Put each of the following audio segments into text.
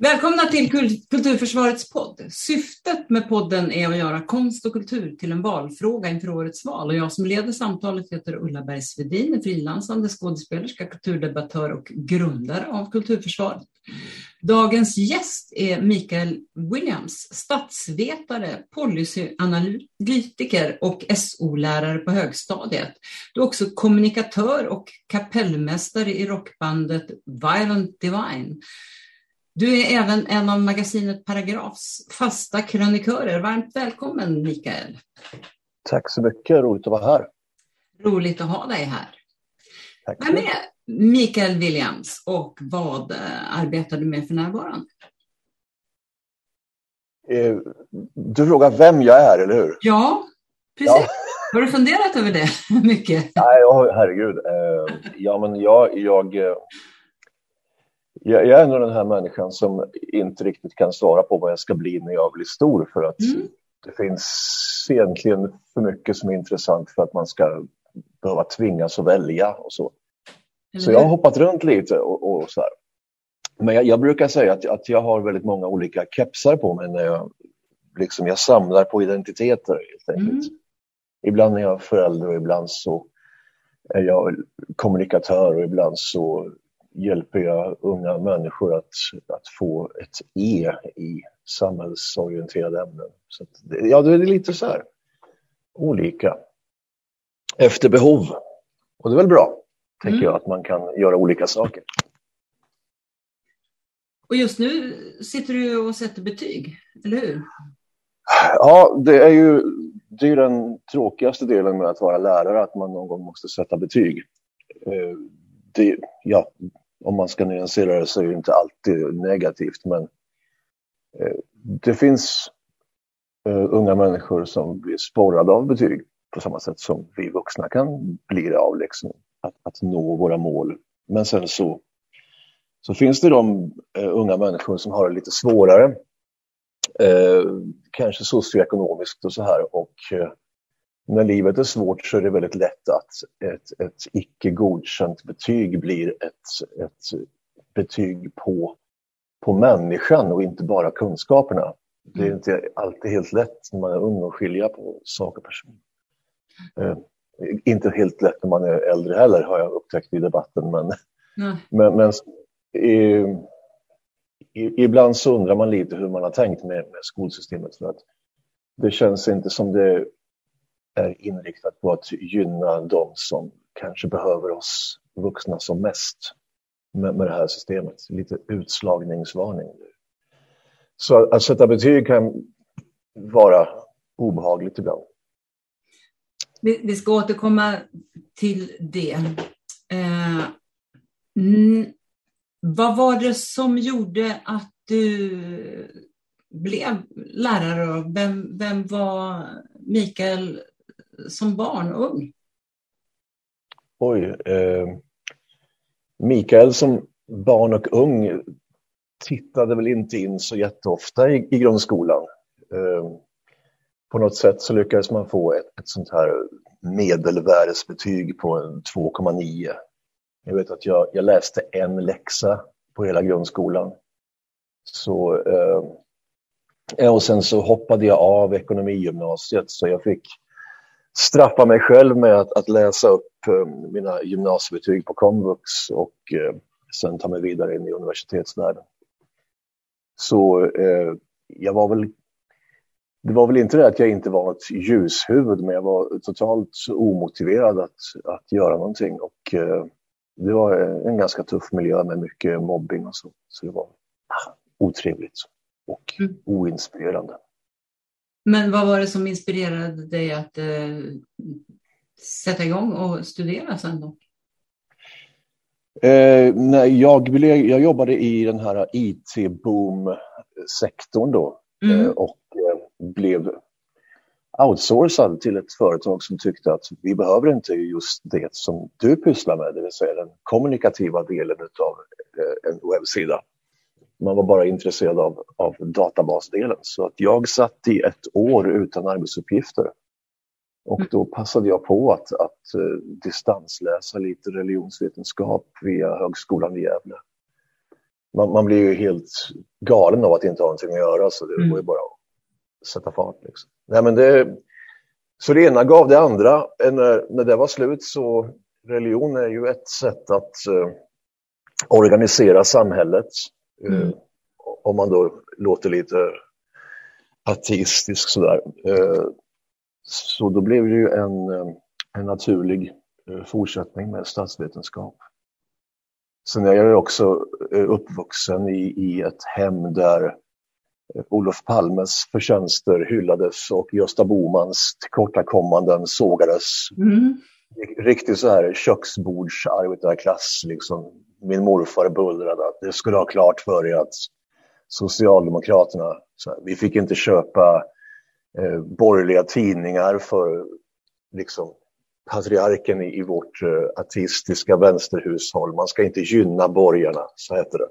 Välkomna till Kulturförsvarets podd. Syftet med podden är att göra konst och kultur till en valfråga inför årets val. Och jag som leder samtalet heter Ulla Bergsvedin, är frilansande skådespelerska, kulturdebattör och grundare av Kulturförsvaret. Dagens gäst är Mikael Williams, statsvetare, policyanalytiker och SO-lärare på högstadiet. Du är också kommunikatör och kapellmästare i rockbandet Violent Divine. Du är även en av magasinet Paragrafs fasta krönikörer. Varmt välkommen Mikael. Tack så mycket, roligt att vara här. Roligt att ha dig här. Tack. Vem är Mikael Williams och vad eh, arbetar du med för närvarande? Eh, du frågar vem jag är, eller hur? Ja, precis. Ja. Har du funderat över det mycket? Nej, oh, herregud. Eh, ja, men jag, jag jag, jag är nog den här människan som inte riktigt kan svara på vad jag ska bli när jag blir stor för att mm. det finns egentligen för mycket som är intressant för att man ska behöva tvingas att välja och så. Mm. Så jag har hoppat runt lite och, och så här. Men jag, jag, brukar säga att, att jag har väldigt många olika kepsar på mig när jag, liksom, jag samlar på identiteter helt enkelt. Mm. Ibland är jag förälder och ibland så är jag kommunikatör och ibland så hjälper jag unga människor att, att få ett E i samhällsorienterade ämnen. Så att, ja, det är lite så här olika. Efter behov. Och det är väl bra, tänker mm. jag, att man kan göra olika saker. Och just nu sitter du och sätter betyg, eller hur? Ja, det är ju det är den tråkigaste delen med att vara lärare, att man någon gång måste sätta betyg. Det, ja, om man ska nyansera det så är det inte alltid negativt men eh, det finns eh, unga människor som blir sporrade av betyg på samma sätt som vi vuxna kan bli det av liksom, att, att nå våra mål. Men sen så, så finns det de eh, unga människor som har det lite svårare, eh, kanske socioekonomiskt och så här och eh, när livet är svårt så är det väldigt lätt att ett, ett icke godkänt betyg blir ett, ett betyg på, på människan och inte bara kunskaperna. Det är mm. inte alltid helt lätt när man är ung att skilja på sak och person. Eh, inte helt lätt när man är äldre heller har jag upptäckt i debatten. Men, mm. men, men i, i, ibland så undrar man lite hur man har tänkt med, med skolsystemet. För att det känns inte som det är inriktat på att gynna de som kanske behöver oss vuxna som mest med, med det här systemet. Lite utslagningsvarning. Så att sätta betyg kan vara obehagligt ibland. Vi, vi ska återkomma till det. Eh, vad var det som gjorde att du blev lärare? Vem, vem var Mikael som barn och ung? Oj. Eh, Mikael som barn och ung tittade väl inte in så jätteofta i, i grundskolan. Eh, på något sätt så lyckades man få ett, ett sånt här medelvärdesbetyg på 2,9. Jag vet att jag, jag, läste en läxa på hela grundskolan. Så, eh, och sen så hoppade jag av ekonomigymnasiet så jag fick straffa mig själv med att, att läsa upp um, mina gymnasiebetyg på komvux och uh, sen ta mig vidare in i universitetsvärlden. Så uh, jag var väl det var väl inte det att jag inte var ett ljushuvud, men jag var totalt omotiverad att, att göra någonting. Och eh, det var en ganska tuff miljö med mycket mobbing och så. Så det var otrevligt och mm. oinspirerande. Men vad var det som inspirerade dig att eh, sätta igång och studera sen då? Eh, nej, jag, jag jobbade i den här IT-boom-sektorn då mm. eh, och eh, blev outsourcad till ett företag som tyckte att vi behöver inte just det som du pysslar med, det vill säga den kommunikativa delen av eh, en webbsida. Man var bara intresserad av, av databasdelen. Så att jag satt i ett år utan arbetsuppgifter. Och då passade jag på att, att uh, distansläsa lite religionsvetenskap via Högskolan i Gävle. man, man, blir ju helt galen av att inte ha någonting att göra så det mm. går ju bara att sätta fart. Liksom. Nej, men det, så det ena gav det andra. När, när det var slut så religion är ju ett sätt att uh, organisera samhället. Mm. Uh, om man då låter lite ateistisk sådär. Uh, så då blev det ju en, en naturlig fortsättning med statsvetenskap. Sen är jag också uppvuxen i, i ett hem där Olof Palmes förtjänster hyllades och Gösta Bomans tillkortakommanden sågades. Mm. Riktigt så här köksbordsarbetarklass. Liksom. Min morfar bullrade att det skulle ha klart för er att Socialdemokraterna, här, vi fick inte köpa eh, borgerliga tidningar för liksom, patriarken i, i vårt eh, ateistiska vänsterhushåll. Man ska inte gynna borgarna, så hette det.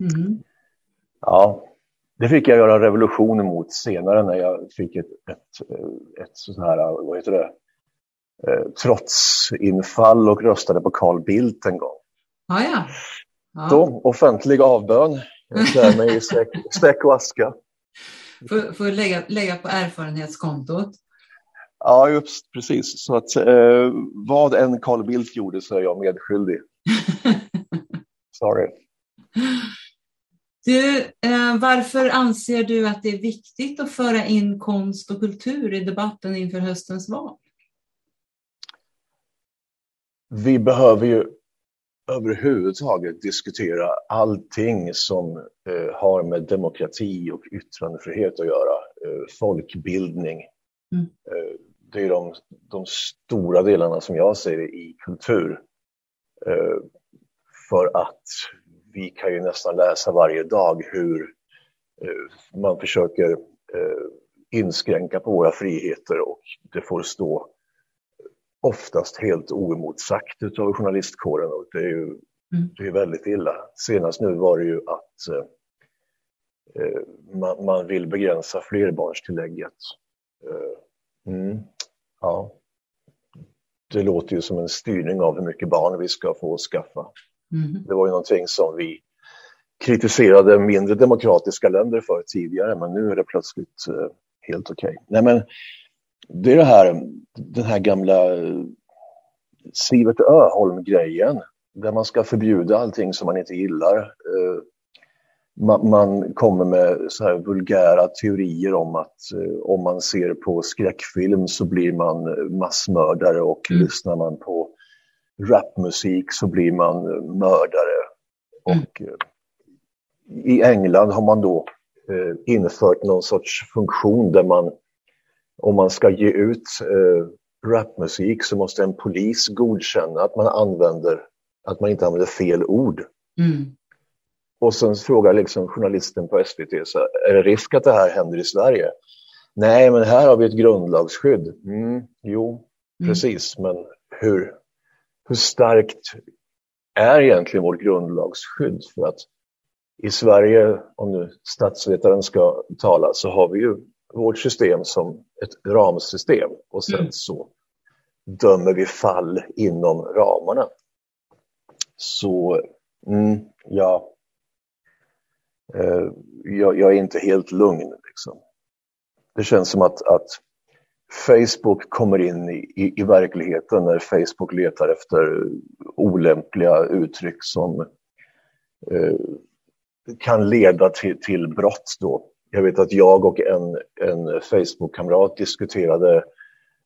Mm. Ja, det fick jag göra revolution mot senare när jag fick ett, ett, ett sånt här, vad heter det, eh, trotsinfall och röstade på Carl Bildt en gång. Ah, ja. ja. Så, offentlig avbön. Jag klär mig i säck och aska. Får, får lägga, lägga på erfarenhetskontot. Ja, just precis. Så att eh, vad än Carl Bildt gjorde så är jag medskyldig. Sorry. Du, eh, varför anser du att det är viktigt att föra in konst och kultur i debatten inför höstens val? Vi behöver ju överhuvudtaget diskutera allting som eh, har med demokrati och yttrandefrihet att göra. Eh, folkbildning. Mm. Eh, det är de, de, stora delarna som jag ser det i kultur. Eh, för att vi kan ju nästan läsa varje dag hur eh, man försöker eh, inskränka på våra friheter och det får stå oftast helt oemotsagt av journalistkåren och det är ju mm. det är väldigt illa. Senast nu var det ju att eh, man, man, vill begränsa flerbarnstillägget. Eh, mm, ja. Det låter ju som en styrning av hur mycket barn vi ska få skaffa. Mm. Det var ju någonting som vi kritiserade mindre demokratiska länder för tidigare, men nu är det plötsligt uh, helt okej. Okay. Nej, men det är det här, den här gamla Sivert Öholm-grejen, där man ska förbjuda allting som man inte gillar. Uh, man, man, kommer med så här vulgära teorier om att uh, om man ser på skräckfilm så blir man massmördare och mm. lyssnar man på rapmusik så blir man mördare. Mm. Och eh, i England har man då eh, infört någon sorts funktion där man, om man ska ge ut eh, rapmusik så måste en polis godkänna att man använder, att man inte använder fel ord. Mm. Och sen frågar liksom journalisten på SVT, så är det risk att det här händer i Sverige? Nej, men här har vi ett grundlagsskydd. Mm, jo, mm. precis, men hur, hur starkt är egentligen vårt grundlagsskydd? För att i Sverige, om nu statsvetaren ska tala, så har vi ju vårt system som ett ramsystem och sen mm. så dömer vi fall inom ramarna. Så, mm, ja, eh, jag, jag, är inte helt lugn. Liksom. Det känns som att, att Facebook kommer in i, i, i, verkligheten när Facebook letar efter olämpliga uttryck som eh, kan leda till, till brott. Då. Jag vet att jag och en, en Facebook-kamrat diskuterade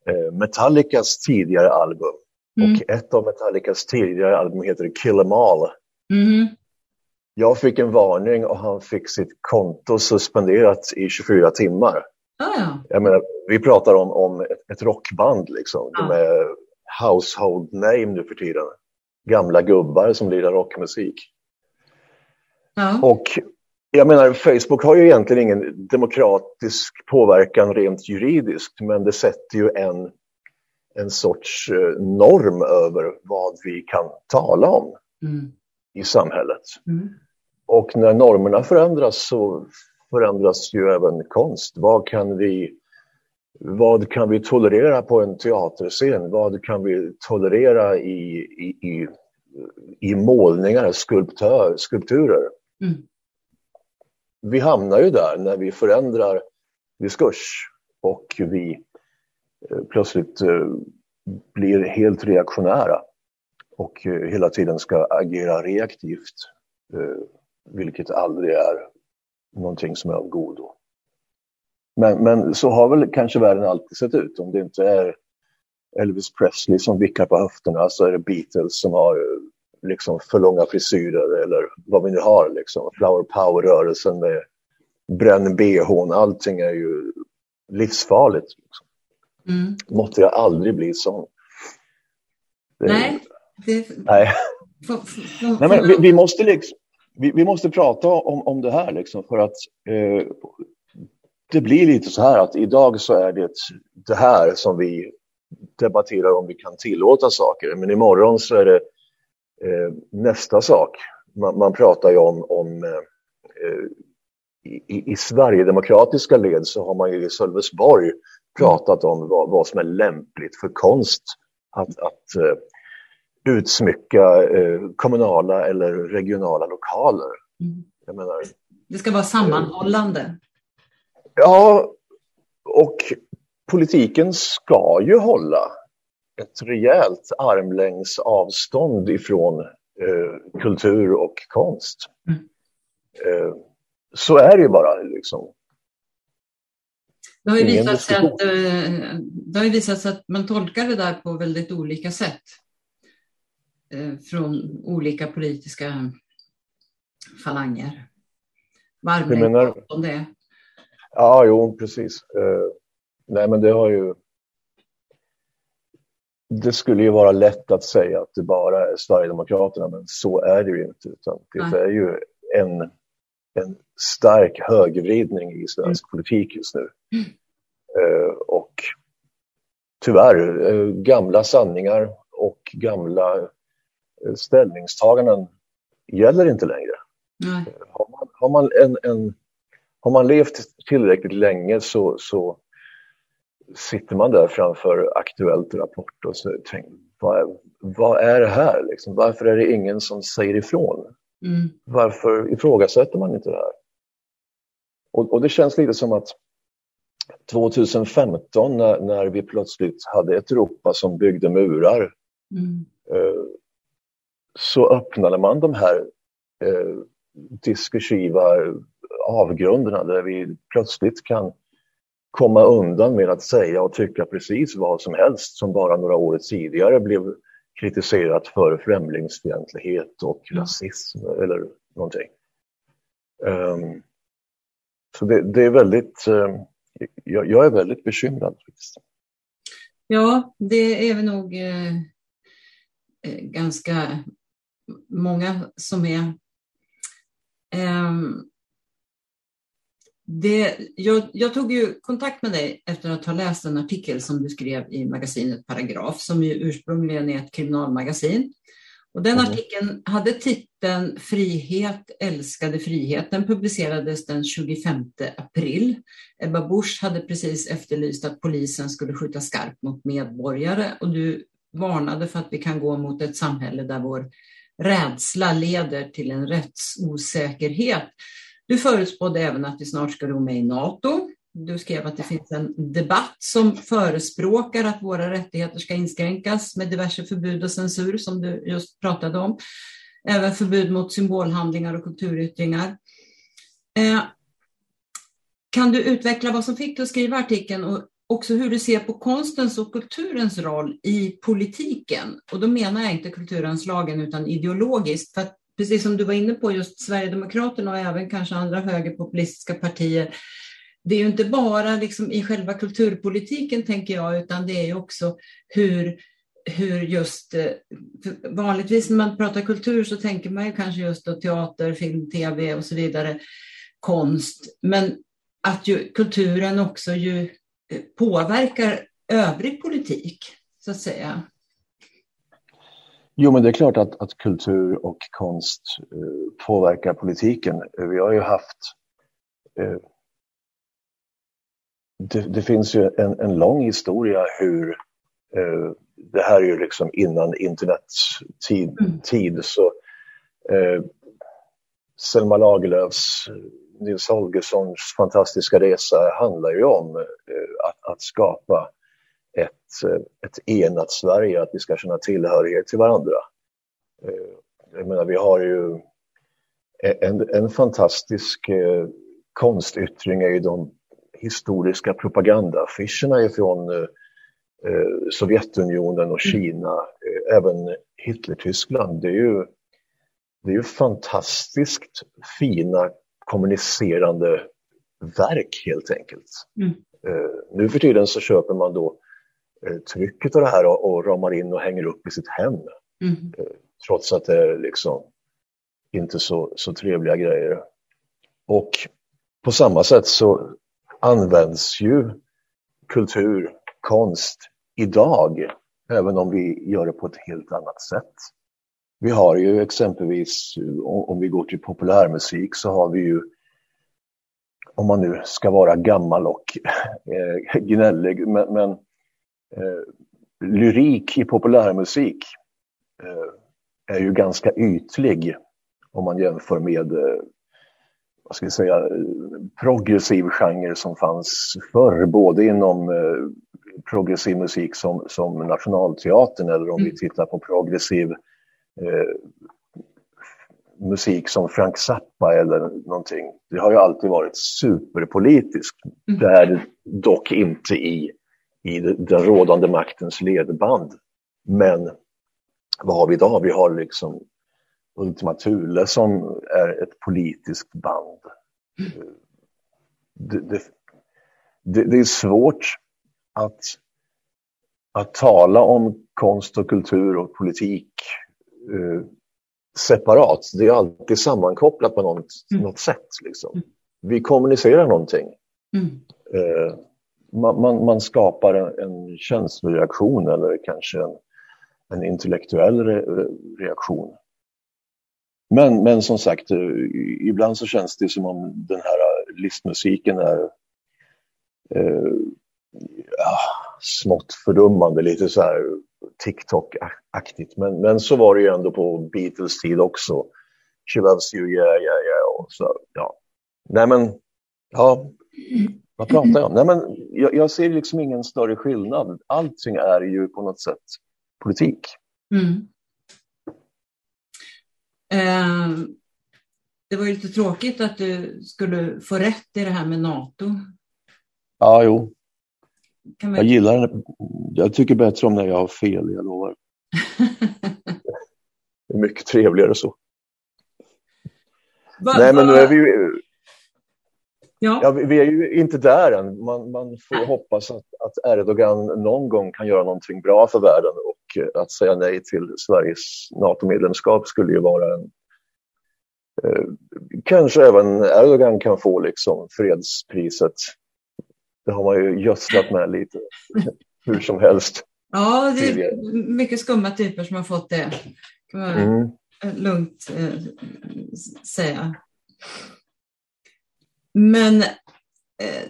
eh, Metallicas tidigare album. Mm. Och ett av Metallicas tidigare album heter Kill Em All. Mm. Jag fick en varning och han fick sitt konto suspenderat i 24 timmar. Ja. Jag menar, vi pratar om, om ett, rockband, liksom. Ah. De är household name nu för tiden. Gamla gubbar som lirar rockmusik. Ah. Och jag menar, Facebook har ju egentligen ingen demokratisk påverkan rent juridiskt, men det sätter ju en, en sorts eh, norm över vad vi kan tala om mm. i samhället. Mm. Och när normerna förändras så förändras ju även konst. Vad kan vi, vad kan vi tolerera på en teaterscen? Vad kan vi tolerera i, i, i, i målningar, skulptör, skulpturer? Mm. Vi hamnar ju där när vi förändrar diskurs och vi eh, plötsligt eh, blir helt reaktionära och eh, hela tiden ska agera reaktivt, vilket aldrig är någonting som är av godo. Men, men så har väl kanske världen alltid sett ut. Om det inte är Elvis Presley som vickar på höfterna så är det Beatles som har liksom för långa frisyrer eller vad vi nu har. Liksom. Flower power-rörelsen med bränn bhn, allting är ju livsfarligt. Liksom. Mm. Måtte jag aldrig bli sån. Det, nej. Det... Nej. nej men vi, vi, måste liksom, vi, vi, måste prata om, om det här liksom för att eh, det blir lite så här att idag så är det det här som vi debatterar om vi kan tillåta saker. Men imorgon så är det nästa sak. Man, man, pratar ju om, om eh, i, i Sverigedemokratiska led så har man ju i Sölvesborg pratat om vad, vad som är lämpligt för konst att, att uh, utsmycka uh, kommunala eller regionala lokaler. Mm. Menar, det ska vara sammanhållande. Uh, ja, och politiken ska ju hålla ett rejält armlängds avstånd ifrån kultur och konst. Mm så är det ju bara. Liksom. Det har, ju visat sig att, eh, det har visat sig att man tolkar det där på väldigt olika sätt. Eh, från olika politiska falanger. Varmlängd om det Ja, jo, precis. Uh, nej, men det har ju... Det skulle ju vara lätt att säga att det bara är Sverigedemokraterna, men så är det ju inte. Utan det nej. är ju en en stark högervridning i svensk mm. politik just nu. Mm. Uh, och tyvärr, uh, gamla sanningar och gamla uh, ställningstaganden gäller inte längre. Har man, har man, en, en, har man levt tillräckligt länge så, så sitter man där framför Aktuellt Rapport och så tänker vad, vad är det här? Liksom? Varför är det ingen som säger ifrån? Mm. Varför ifrågasätter man inte det här? Och, och, det känns lite som att 2015 när, när, vi plötsligt hade ett Europa som byggde murar mm. eh, så öppnade man de här eh, diskursiva avgrunderna där vi plötsligt kan komma undan med att säga och tycka precis vad som helst som bara några år tidigare blev kritiserat för främlingsfientlighet och mm. rasism eller någonting. Um, så det, det, är väldigt, um, jag, jag, är väldigt bekymrad. Faktiskt. Ja, det är nog eh, eh, ganska många som är. Um, det, jag, jag, tog ju kontakt med dig efter att ha läst en artikel som du skrev i magasinet Paragraf, som ju ursprungligen är ett kriminalmagasin. Och den mm. artikeln hade titeln Frihet älskade frihet. Den publicerades den 25 april. Ebba Busch hade precis efterlyst att polisen skulle skjuta skarpt mot medborgare och du varnade för att vi kan gå mot ett samhälle där vår rädsla leder till en rättsosäkerhet. Du förutspådde även att vi snart ska gå med i NATO. Du skrev att det finns en debatt som förespråkar att våra rättigheter ska inskränkas med diverse förbud och censur som du just pratade om. Även förbud mot symbolhandlingar och kulturyttringar. Eh, kan du utveckla vad som fick dig att skriva artikeln och också hur du ser på konstens och kulturens roll i politiken? Och då menar jag inte kulturanslagen utan ideologiskt. För att precis som du var inne på, just Sverigedemokraterna och även kanske andra högerpopulistiska partier, det är ju inte bara liksom i själva kulturpolitiken, tänker jag, utan det är ju också hur, hur just... Eh, vanligtvis när man pratar kultur så tänker man ju kanske just då teater, film, tv och så vidare, konst, men att ju, kulturen också ju eh, påverkar övrig politik, så att säga. Jo, men det är klart att, att kultur och konst eh, påverkar politiken. Vi har ju haft... Eh, det, det, finns ju en, en lång historia hur... Eh, det här är ju liksom innan internets tid, mm. tid så... Eh, Selma Lagerlöfs, Nils Holgerssons fantastiska resa handlar ju om eh, att, att skapa ett, eh, ett enat Sverige, att vi ska känna tillhörighet till varandra. Jag menar, vi har ju en, en fantastisk konstyttring är ju de historiska propagandaaffischerna ifrån eh, Sovjetunionen och mm. Kina, eh, även Hitler-Tyskland. Det är ju det är ju fantastiskt fina kommunicerande verk helt enkelt. Mm. Eh, nu för tiden så köper man då eh, trycket av det här och, och ramar in och hänger upp i sitt hem. Mm. Eh, trots att det är liksom inte så, så trevliga grejer. Och på samma sätt så används ju kultur, konst idag, även om vi gör det på ett helt annat sätt. Vi har ju exempelvis, om vi går till populärmusik, så har vi ju, om man nu ska vara gammal och eh, gnällig, men, men eh, lyrik i populärmusik eh, är ju ganska ytlig om man jämför med eh, vad ska vi säga, progressiv genre som fanns förr, både inom eh, progressiv musik som, som Nationalteatern eller om mm. vi tittar på progressiv eh, musik som Frank Zappa eller någonting. Det har ju alltid varit superpolitiskt. Mm. Det är dock inte i, i den rådande maktens ledband. Men vad har vi idag? Vi har liksom Ultima Thule som är ett politiskt band. Det, det, det, det, är svårt att, att tala om konst och kultur och politik eh, separat. Det är alltid sammankopplat på något, mm. något sätt. Liksom. Vi kommunicerar någonting. Mm. Eh, man, man, man, skapar en, en känsloreaktion eller kanske en, en intellektuell re, reaktion. Men, men som sagt, eh, ibland så känns det som om den här listmusiken är eh, ja, smått fördummande, lite så här TikTok-aktigt. Men, men så var det ju ändå på Beatles tid också. She loves you, yeah, yeah, yeah. Och så, ja. Nej men, ja, vad pratar jag om? Nej men, jag, jag ser liksom ingen större skillnad. Allting är ju på något sätt politik. Mm. Eh, det var ju lite tråkigt att du skulle få rätt i det här med NATO. Ja, jo. Kan jag gillar det. Jag tycker bättre om när jag har fel, jag lovar. det är mycket trevligare så. Va, Nej, men nu är vi ju... Ja. ja. vi är ju inte där än. Man, man får hoppas att, att Erdogan någon gång kan göra någonting bra för världen och att säga nej till Sveriges NATO-medlemskap skulle ju vara en... Eh, kanske även Erdogan kan få liksom fredspriset det har man ju gödslat med lite hur som helst. Ja, det är mycket skumma typer som har fått det. kan man mm. lugnt eh, säga. Men eh,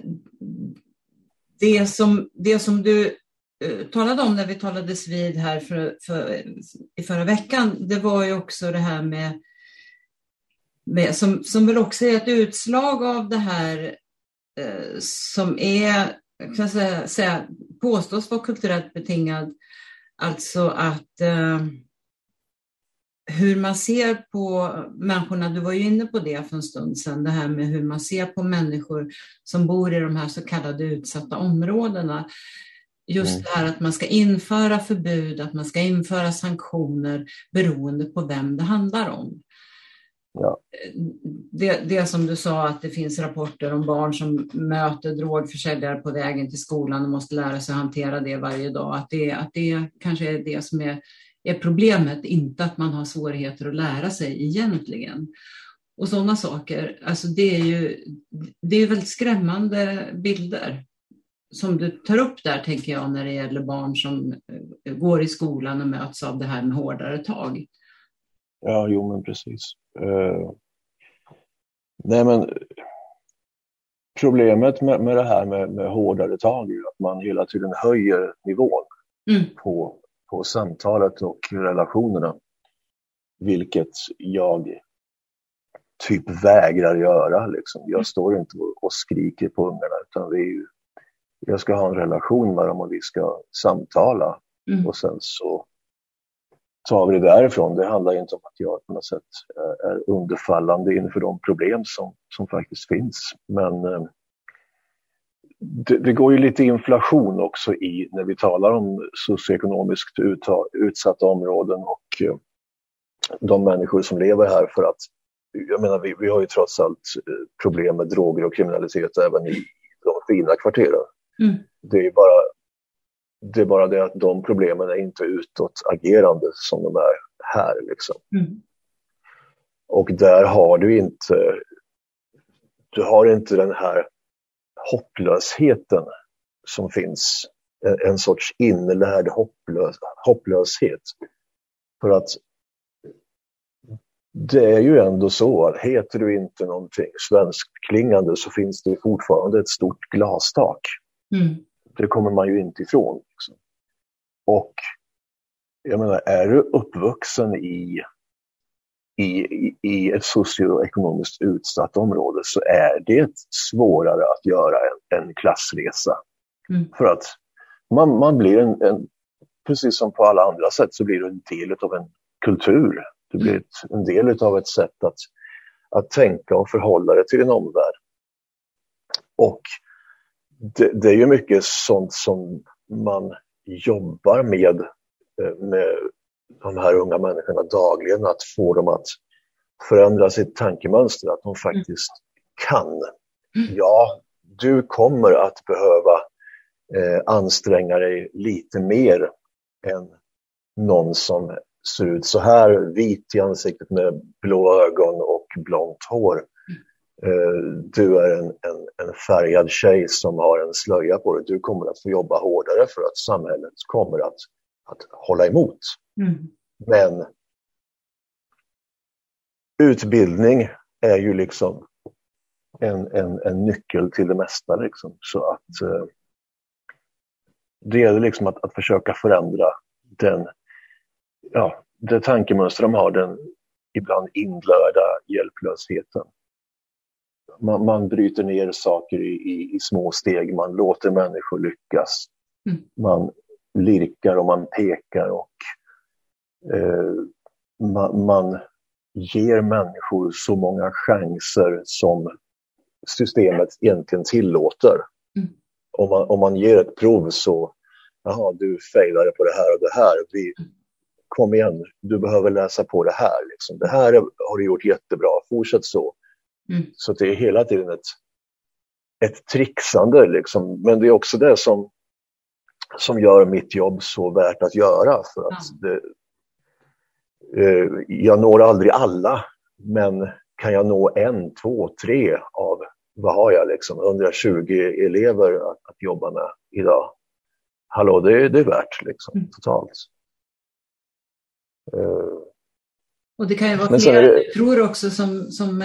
det, som, det som du eh, talade om när vi talades vid här för, för, i förra veckan, det var ju också det här med, med som, som väl också är ett utslag av det här Eh, som är, kan säga, säga, påstås vara kulturellt betingad. Alltså att eh, hur man ser på människorna, du var ju inne på det för en stund sedan, det här med hur man ser på människor som bor i de här så kallade utsatta områdena. Just mm. det här att man ska införa förbud, att man ska införa sanktioner beroende på vem det handlar om. Ja. Det, det som du sa att det finns rapporter om barn som möter drogförsäljare på vägen till skolan och måste lära sig hantera det varje dag. Att det, att det kanske är det som är, är problemet, inte att man har svårigheter att lära sig egentligen. Och sådana saker, alltså det är ju det är väldigt skrämmande bilder som du tar upp där, tänker jag, när det gäller barn som eh, går i skolan och möts av det här med hårdare tag. Ja, jo men precis. Uh, nej men problemet med, med det här med, med hårdare tag är att man hela tiden höjer nivån mm. på, på samtalet och relationerna. Vilket jag typ vägrar göra. Liksom. Jag står inte och skriker på ungarna utan vi, jag ska ha en relation med dem och vi ska samtala. Mm. Och sen så tar vi det därifrån. Det handlar inte om att jag på något sätt är underfallande inför de problem som, som faktiskt finns. Men eh, det, det, går ju lite inflation också i när vi talar om socioekonomiskt utsatta områden och eh, de människor som lever här för att jag menar, vi, vi har ju trots allt eh, problem med droger och kriminalitet även i de fina kvarteren. Mm. Det är bara det är bara det att de problemen är inte utåtagerande som de är här. Liksom. Mm. Och där har du inte, du har inte den här hopplösheten som finns. En, en sorts inlärd hopplös, hopplöshet. För att det är ju ändå så att heter du inte någonting svensktklingande så finns det fortfarande ett stort glastak. Mm. Det kommer man ju inte ifrån. Liksom. Och jag menar, är du uppvuxen i, i, i ett socioekonomiskt utsatt område så är det svårare att göra en, en klassresa. Mm. För att man, man blir en, en, precis som på alla andra sätt så blir du en del av en kultur. Du blir ett, en del av ett sätt att, att tänka och förhålla dig till din omvärld. Och det, det, är ju mycket sånt som man jobbar med, eh, med de här unga människorna dagligen, att få dem att förändra sitt tankemönster, att de faktiskt kan. Mm. Ja, du kommer att behöva eh, anstränga dig lite mer än någon som ser ut så här, vit i ansiktet med blå ögon och blont hår. Eh, du är en, en, en, färgad tjej som har en slöja på dig. Du kommer att få jobba hårdare för att samhället kommer att, att hålla emot. Mm. Men utbildning är ju liksom en, en, en nyckel till det mesta. Liksom. Så att eh, det gäller liksom att, att försöka förändra den, ja, det tankemönster de har, den ibland inlärda hjälplösheten man, man bryter ner saker i, i, i, små steg, man låter människor lyckas. Mm. Man lirkar och man pekar och eh, man, man, ger människor så många chanser som systemet egentligen tillåter. Mm. Om, man, om man ger ett prov så, jaha, du failade på det här och det här. Vi, kom igen, du behöver läsa på det här. Liksom. Det här har du gjort jättebra, fortsätt så. Mm. Så det är hela tiden ett, ett trixande liksom. Men det är också det som, som gör mitt jobb så värt att göra. För att det, eh, jag når aldrig alla, men kan jag nå en, två, tre av, vad har jag liksom, 120 elever att, att jobba med idag. Hallå, det, det är värt liksom, mm. totalt. Uh, och det kan ju vara fler, det... tror också, som, som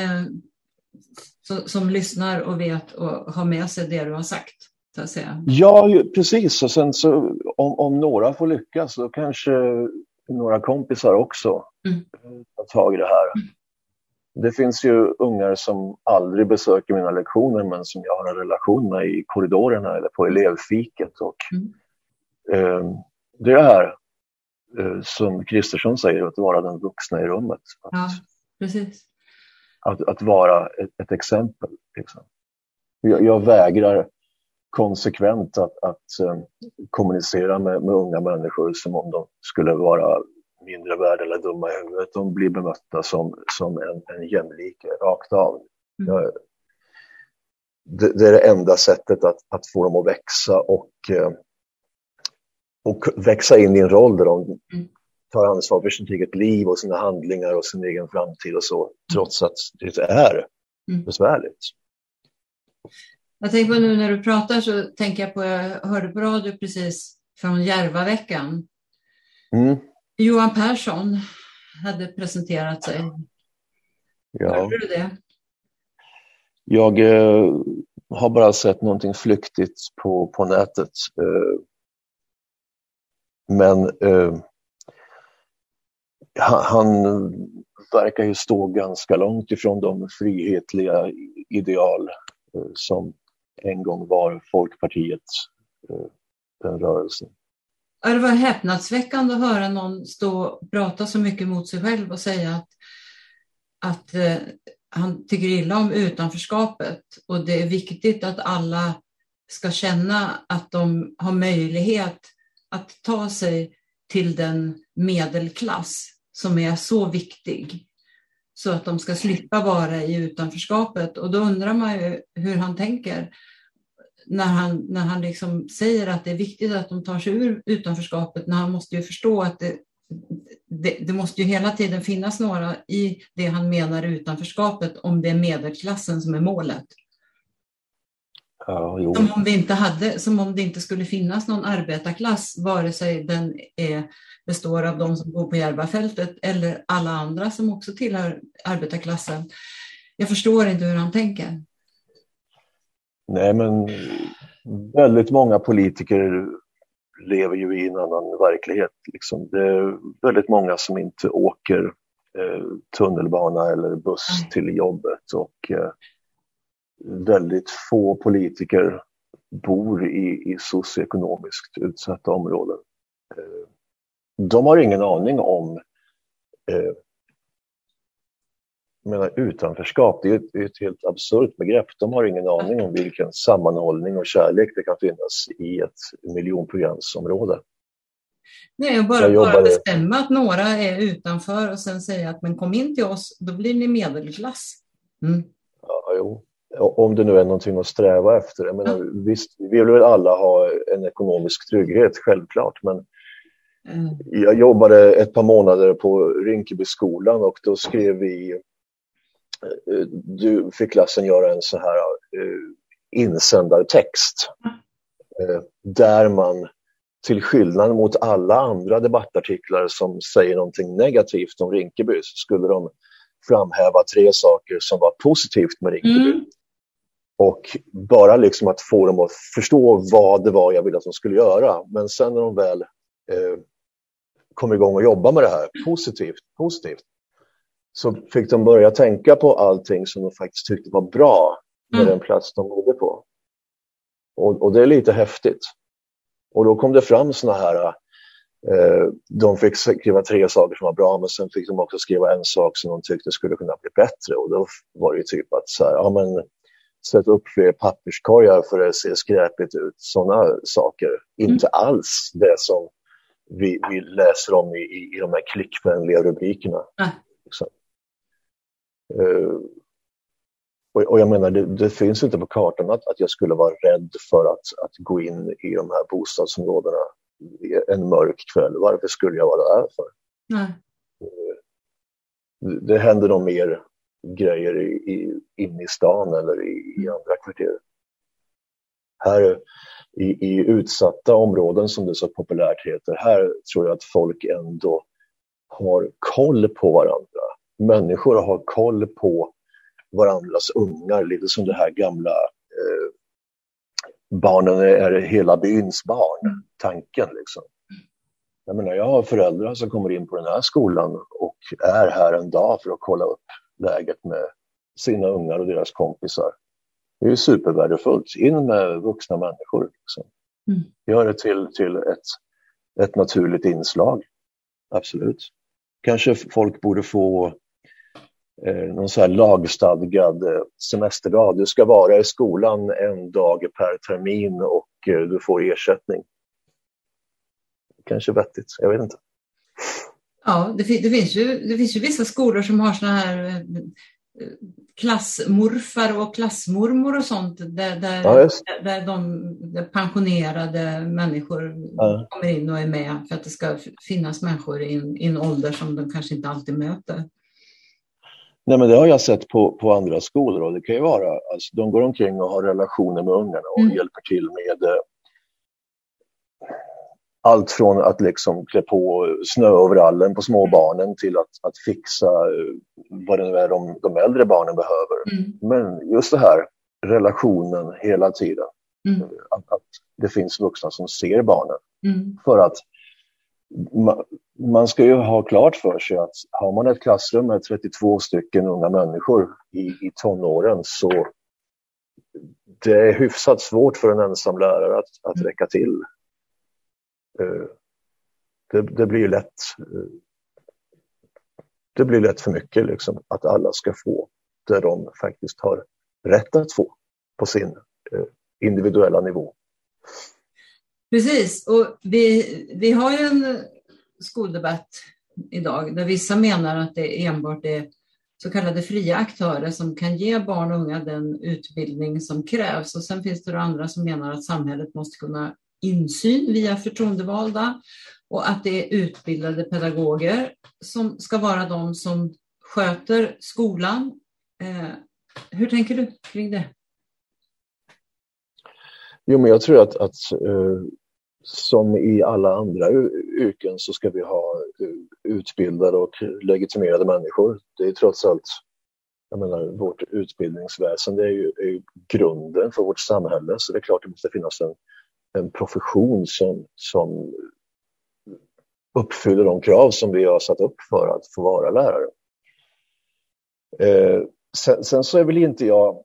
som, som lyssnar och vet och har med sig det du har sagt. Så att säga. Ja, precis. Och sen så om, om några får lyckas så kanske några kompisar också mm. tar tag i det här. Mm. Det finns ju ungar som aldrig besöker mina lektioner men som jag har en relation med i korridorerna eller på elevfiket. Och, mm. eh, det är eh, som Kristersson säger, att vara den vuxna i rummet. Att, ja, precis att, att vara ett, ett exempel. Liksom. Jag, jag, vägrar konsekvent att, att um, kommunicera med, med, unga människor som om de skulle vara mindre värda eller dumma i huvudet. De blir bemötta som, som en, en jämlike, rakt av. Mm. Det, det, är det enda sättet att, att få dem att växa och, uh, och växa in i en roll där de mm tar ansvar för sitt eget liv och sina handlingar och sin egen framtid och så, trots att det är mm. besvärligt. Jag tänker på nu när du pratar så tänker jag på, jag hörde på radio precis från Järvaveckan. Mm. Johan Persson hade presenterat sig. Ja. Hörde du det? Jag eh, har bara sett någonting flyktigt på, på nätet. Eh, men eh, han, verkar ju stå ganska långt ifrån de frihetliga ideal eh, som en gång var Folkpartiet eh, den rörelsen. Det var häpnadsväckande att höra någon stå och prata så mycket mot sig själv och säga att, att eh, han tycker illa om utanförskapet och det är viktigt att alla ska känna att de har möjlighet att ta sig till den medelklass som är så viktig så att de ska slippa vara i utanförskapet. Och då undrar man ju hur han tänker när han, när han liksom säger att det är viktigt att de tar sig ur utanförskapet, när han måste ju förstå att det, det, det, måste ju hela tiden finnas några i det han menar utanförskapet om det är medelklassen som är målet. Ja, som, om det inte hade, som om det inte skulle finnas någon arbetarklass, vare sig den är, består av de som bor på Järvafältet eller alla andra som också tillhör arbetarklassen. Jag förstår inte hur han tänker. Nej, men väldigt många politiker lever ju i en annan verklighet. Liksom. Det är väldigt många som inte åker eh, tunnelbana eller buss mm. till jobbet och eh, väldigt få politiker bor i, i socioekonomiskt utsatta områden. Eh, de har ingen aning om eh, menar, utanförskap, det är ett, ett helt absurt begrepp. De har ingen aning om vilken sammanhållning och kärlek det kan finnas i ett miljonprogramsområde. Nej, bara, jobbade... bara bestämma att några är utanför och sen säga att men kom in till oss, då blir ni medelklass. Mm. Ja, jo. Om det nu är någonting att sträva efter. Jag menar, ja. Visst, vi vill väl alla ha en ekonomisk trygghet, självklart, men Mm. Jag jobbade ett par månader på Rinkebyskolan och då skrev vi Eh, du fick klassen göra en så här uh, insändartext uh, där man till skillnad mot alla andra debattartiklar som säger någonting negativt om Rinkeby så skulle de framhäva tre saker som var positivt med Rinkeby. Mm. Och bara liksom att få dem att förstå vad det var jag ville att de skulle göra. Men sen när de väl eh, kom igång och jobba med det här, positivt, positivt, så fick de börja tänka på allting som de faktiskt tyckte var bra med mm. den plats de bodde på. Och, och, det är lite häftigt. Och då kom det fram såna här, eh, de fick skriva tre saker som var bra men sen fick de också skriva en sak som de tyckte skulle kunna bli bättre och då var det typ att så här, ja men sätt upp fler papperskorgar för att det ser skräpigt ut. Sådana saker. Mm. Inte alls det som vi, vi läser om i, i, i de här klickvänliga rubrikerna. Mm. Liksom. Uh, och, och, jag menar, det, det, finns inte på kartan att, att jag skulle vara rädd för att, att gå in i de här bostadsområdena en mörk kväll. Varför skulle jag vara där för? Uh, det händer nog mer grejer i, i, inne i stan eller i, i mm. andra kvarter. Här i, i utsatta områden som det så populärt heter, här tror jag att folk ändå har koll på varandra människor har koll på varandras ungar, lite som det här gamla eh, barnen är hela byns barn, mm. tanken liksom. Jag menar, jag har föräldrar som kommer in på den här skolan och är här en dag för att kolla upp läget med sina ungar och deras kompisar. Det är ju supervärdefullt. In med vuxna människor. Liksom. Mm. Gör det till, till ett, ett naturligt inslag. Absolut. Kanske folk borde få eh, någon så här lagstadgad eh, semesterdag. Du ska vara i skolan en dag per termin och eh, du får ersättning. Kanske vettigt, jag vet inte. Ja, det, det, finns ju, det finns ju vissa skolor som har såna här eh, klassmorfar och klassmormor och sånt där, där, ja, där de där pensionerade människor ja. kommer in och är med för att det ska finnas människor i en, i en ålder som de kanske inte alltid möter. Nej, men det har jag sett på, på andra skolor och det kan ju vara, alltså, de går omkring och har relationer med ungarna och mm. hjälper till med eh, allt från att liksom klä på snöoverallen på småbarnen till att, att fixa eh, vad det nu är de, de äldre barnen behöver. Mm. Men just det här, relationen hela tiden. Mm. Att, att, det finns vuxna som ser barnen. Mm. För att man ska ju ha klart för sig att har man ett klassrum med 32 stycken unga människor i, i tonåren så det är hyfsat svårt för en ensam lärare att, att mm. räcka till. Eh, det, det, blir lätt eh, det blir lätt för mycket liksom, att alla ska få det de faktiskt har rätt att få på sin eh, individuella nivå. Precis, och vi, vi har ju en skoldebatt idag där vissa menar att det enbart är så kallade fria aktörer som kan ge barn och unga den utbildning som krävs. Och sen finns det andra som menar att samhället måste kunna insyn via förtroendevalda och att det är utbildade pedagoger som ska vara de som sköter skolan. Eh, hur tänker du kring det? Jo, men jag tror att, att eh, som i alla andra yrken så ska vi ha eh, utbildade och legitimerade människor. Det är trots allt, jag menar, vårt utbildningsväsende är ju, är ju grunden för vårt samhälle så det är klart det måste finnas en, en profession som, som uppfyller de krav som vi har satt upp för att få vara lärare. Eh, sen, sen, så är väl inte jag,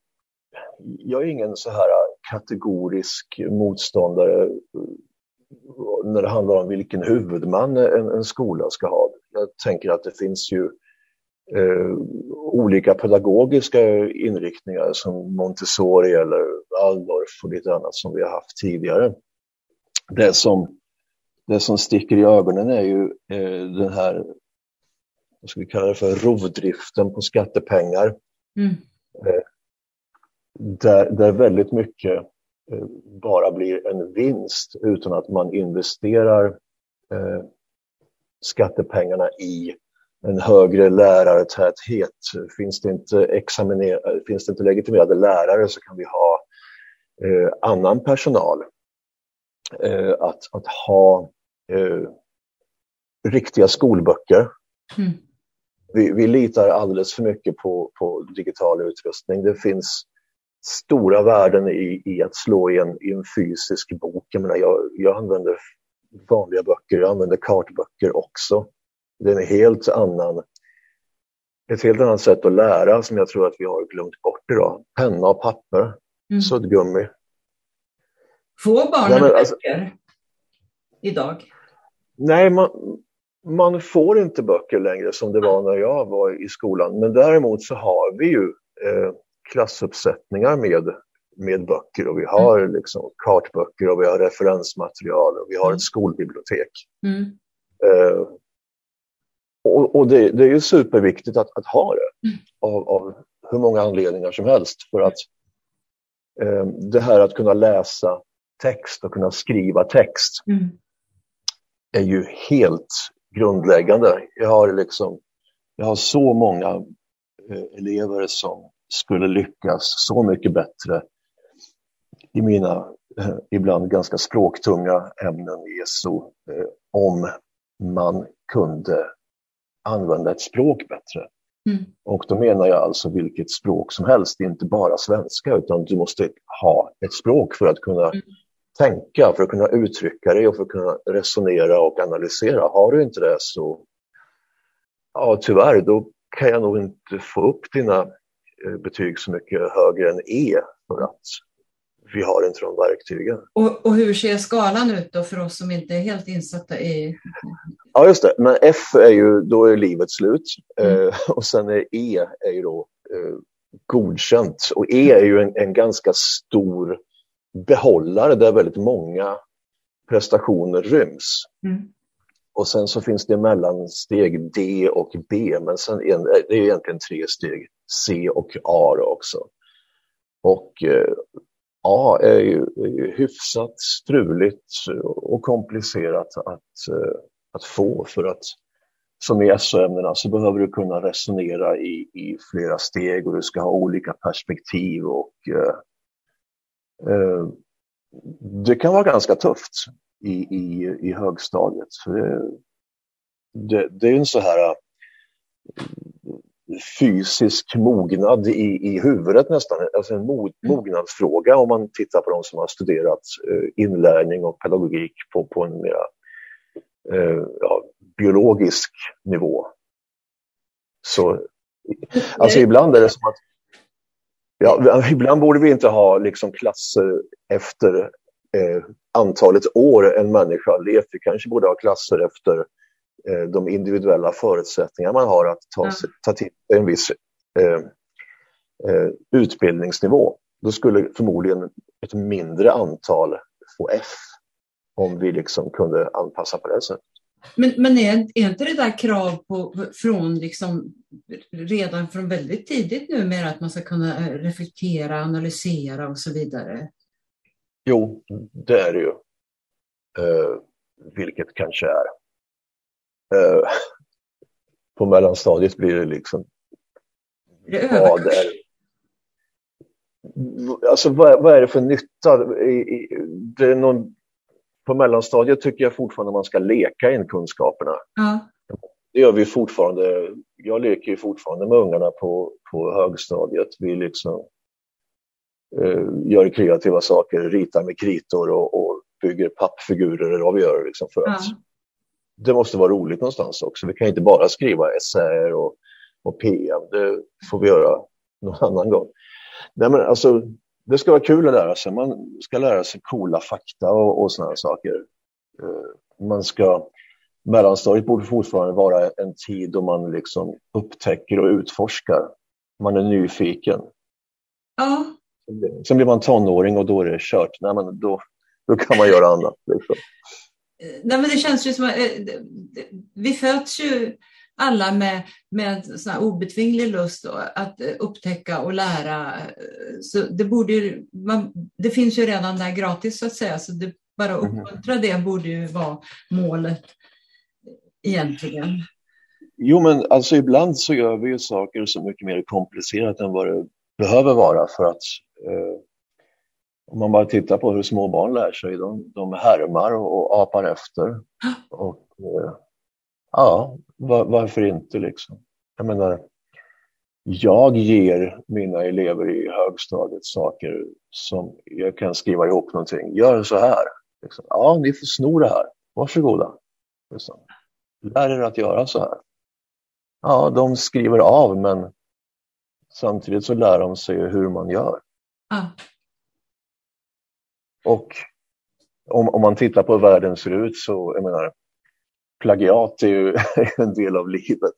jag är ingen så här kategorisk motståndare eh, när det handlar om vilken huvudman en, en skola ska ha. Jag tänker att det finns ju eh, olika pedagogiska inriktningar som Montessori eller Waldorf och lite annat som vi har haft tidigare. Det som, det som sticker i ögonen är ju eh, den här, vad ska vi kalla det för, rovdriften på skattepengar. Mm. Eh, där, där väldigt mycket Eh, bara blir en vinst utan att man investerar eh, skattepengarna i en högre lärartäthet. Finns det inte, finns det inte legitimerade lärare så kan vi ha eh, annan personal. Eh, att, att ha eh, riktiga skolböcker. Mm. Vi, vi, litar alldeles för mycket på, på digital utrustning. Det finns stora värden i, i att slå i en, i en fysisk bok. Jag, menar, jag, jag använder vanliga böcker, jag använder kartböcker också. Det är en helt annan, ett helt annat sätt att lära som jag tror att vi har glömt bort idag. Penna och papper, mm. suddgummi. Får barnen Nej, alltså, böcker idag? Nej, man, man får inte böcker längre som det var när jag var i skolan. Men däremot så har vi ju eh, klassuppsättningar med, med böcker och vi har mm. liksom kartböcker och vi har referensmaterial och vi har ett mm. skolbibliotek. Mm. Uh, och, och det, det, är ju superviktigt att, att ha det mm. av, av, hur många anledningar som helst. För att det här att kunna läsa text och kunna skriva text mm. är ju helt grundläggande. Jag har, liksom, jag har så många uh, elever som skulle lyckas så mycket bättre i mina eh, ibland ganska språktunga ämnen i SO eh, om man kunde använda ett språk bättre. Mm. Och då menar jag alltså vilket språk som helst, inte bara svenska, utan du måste ha ett språk för att kunna mm. tänka, för att kunna uttrycka dig och för att kunna resonera och analysera. Har du inte det så, ja tyvärr, då kan jag nog inte få upp dina Eh, betyg så mycket högre än E för att vi har inte de verktygen. Och, och, hur ser skalan ut då för oss som inte är helt insatta i... Ja, just det. Men F är ju, då är livet slut. Mm. Eh, och sen är E är ju då eh, godkänt. Och E är ju en, en, ganska stor behållare där väldigt många prestationer ryms. Mm. Och sen så finns det mellansteg D och B, men sen är det är egentligen tre steg. C och A också. Och eh, A är ju, är ju hyfsat struligt och komplicerat att, eh, att få för att som i SO-ämnena så behöver du kunna resonera i, i flera steg och du ska ha olika perspektiv och eh, eh det kan vara ganska tufft i, i, i högstadiet. För det, det, det är en så här fysisk mognad i, i huvudet nästan, alltså en mm. mognadsfråga om man tittar på de som har studerat eh, inlärning och pedagogik på, på en mer eh, ja, biologisk nivå. Så alltså ibland är det som att Ja, ibland borde vi inte ha liksom klasser efter eh, antalet år en människa har levt. Vi kanske borde ha klasser efter de individuella förutsättningar man har att ta, ja. ta till en viss eh, eh, utbildningsnivå. Då skulle förmodligen ett mindre antal få F om vi liksom kunde anpassa på det sättet. Men, men är, är inte det där krav på, från liksom, redan från väldigt tidigt numera att man ska kunna eh, reflektera, analysera och så vidare? Jo, det är det ju. Eh, vilket kanske är. Eh, på mellanstadiet blir det liksom... Det vad är, alltså vad, vad, är det för nytta? I, i, det är någon på mellanstadiet tycker jag fortfarande man ska leka in kunskaperna. Ja. Det gör vi fortfarande. Jag leker ju fortfarande med ungarna på, på högstadiet. Vi liksom eh, gör kreativa saker, ritar med kritor och, och bygger pappfigurer eller vad vi gör. Liksom för att Det måste vara roligt någonstans också. Vi kan inte bara skriva essäer och, och PM. Det får vi göra någon annan gång. Nej, men alltså, det ska vara kul att lära sig. Man ska lära sig coola fakta och, och sådana saker. Uh, man ska, mellanstadiet borde fortfarande vara en tid då man liksom upptäcker och utforskar. Man är nyfiken. Ja. Sen blir man tonåring och då är det kört. Nej, men då, då kan man göra annat. Liksom. Nej, men det känns ju som att eh, vi föds ju alla med, med sån obetvinglig lust att eh, upptäcka och lära. Så det, borde man, det finns ju redan där gratis så att säga, så det, bara mhm. uppmuntra det borde ju vara målet egentligen. Jo, men alltså ibland så gör vi ju saker så mycket mer komplicerat än vad det behöver vara för att eh, om man bara tittar på hur små barn lär sig, de, de härmar och, apar efter. Och, eh, Ja, var, varför inte liksom? Jag menar, jag ger mina elever i högstadiet saker som jag kan skriva ihop någonting. Gör så här. Liksom. Ja, ni får sno det här. Varsågoda. Liksom. Lär er att göra så här. Ja, de skriver av men samtidigt så lär de sig hur man gör. Ah. Och om, om man tittar på hur världen ser ut så, jag menar, plagiat är ju en del av livet.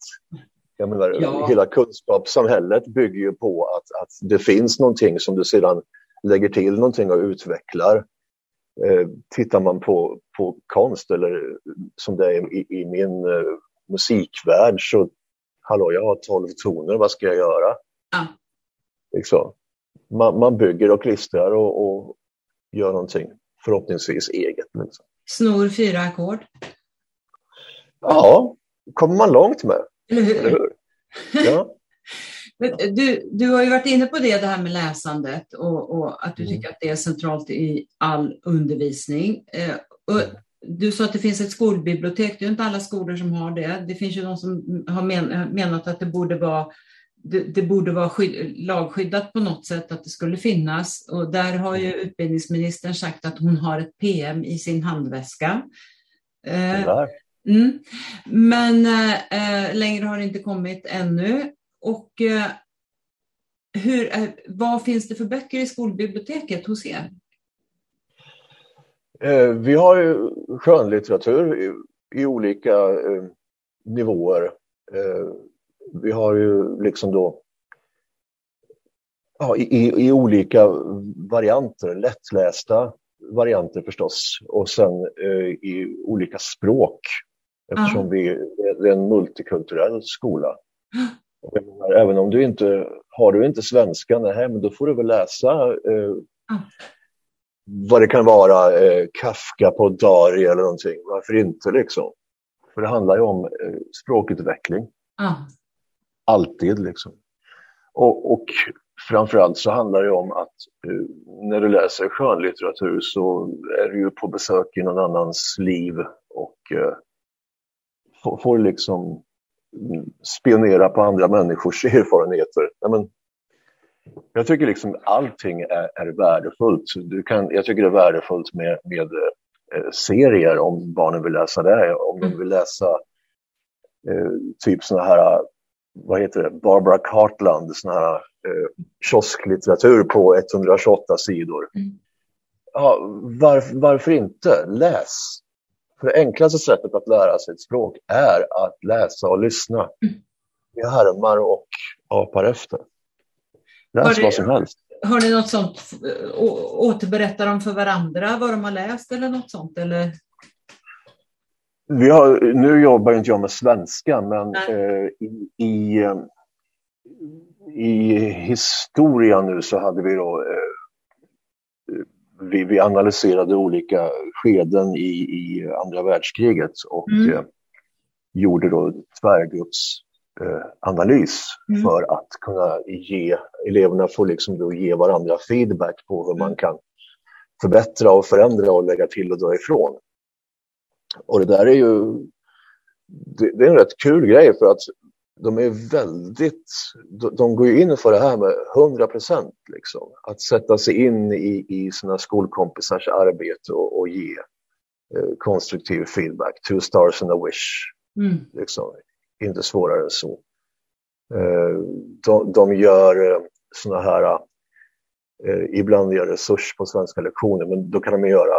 Jag menar, ja. Hela kunskapssamhället bygger ju på att, att det finns någonting som du sedan lägger till någonting och utvecklar. Eh, tittar man på, på konst eller som det är i, i min eh, musikvärld så hallå, jag har tolv toner, vad ska jag göra? Ja. Liksom. Man, man bygger och klistrar och, och gör någonting förhoppningsvis eget. Liksom. Snor fyra ackord. Ja, kommer man långt med. Eller hur? Eller hur? Ja. Du, du har ju varit inne på det, det här med läsandet och, och att du mm. tycker att det är centralt i all undervisning. Eh, och du sa att det finns ett skolbibliotek. Det är inte alla skolor som har det. Det finns ju de som har men, menat att det borde vara det, det borde vara skydd, lagskyddat på något sätt att det skulle finnas. Och där har ju utbildningsministern sagt att hon har ett PM i sin handväska. Eh, Mm. Men eh, längre har det inte kommit ännu. Och eh, hur, eh, vad finns det för böcker i skolbiblioteket hos er? Eh, vi har ju skönlitteratur i, i olika eh, nivåer. Eh, vi har ju liksom då ja, i, i olika varianter, lättlästa varianter förstås och sen i olika språk eftersom vi är en multikulturell skola. Menar, även om du inte har du inte svenska, nej, men då får du väl läsa eh, vad det kan vara, eh, Kafka på Dari eller någonting. Varför inte liksom? För det handlar ju om eh, språkutveckling. Alltid liksom. Och, och framförallt så handlar det om att uh, när du läser skönlitteratur så är du ju på besök i någon annans liv och uh, får, liksom mm, spionera på andra människors erfarenheter. Nej, men, jag tycker liksom allting är, är värdefullt. Du kan, jag tycker det är värdefullt med, med eh, serier om barnen vill läsa det. Om de vill läsa eh, typ sådana här, vad heter det, Barbara Cartland, sån här eh, kiosklitteratur på 128 sidor. Mm. Ja, varför, varför inte? Läs! För det enklaste sättet att lära sig ett språk är att läsa och lyssna. Mm. Vi härmar och apar efter. Läs det, vad som helst. Har ni något sånt, återberättar de för varandra vad de har läst eller något sånt? Eller? Vi har, nu jobbar inte jag med svenska, men eh, i, i, eh, i, historia nu så hade vi då eh, vi, vi, analyserade olika skeden i, i andra världskriget och mm. eh, gjorde då tvärgrupps eh, mm. för att kunna ge eleverna får liksom då ge varandra feedback på hur man mm. kan förbättra och förändra och lägga till och dra ifrån. Och det där är ju det, det är en rätt kul grej för att de är väldigt, de, de går ju in för det här med 100 procent. Liksom. Att sätta sig in i, i sina skolkompisars arbete och, och ge eh, konstruktiv feedback. Two stars and a wish. Mm. Liksom inte svårare än så. Eh, de, de gör eh, såna här, eh, ibland gör resurs på svenska lektioner, men då kan de göra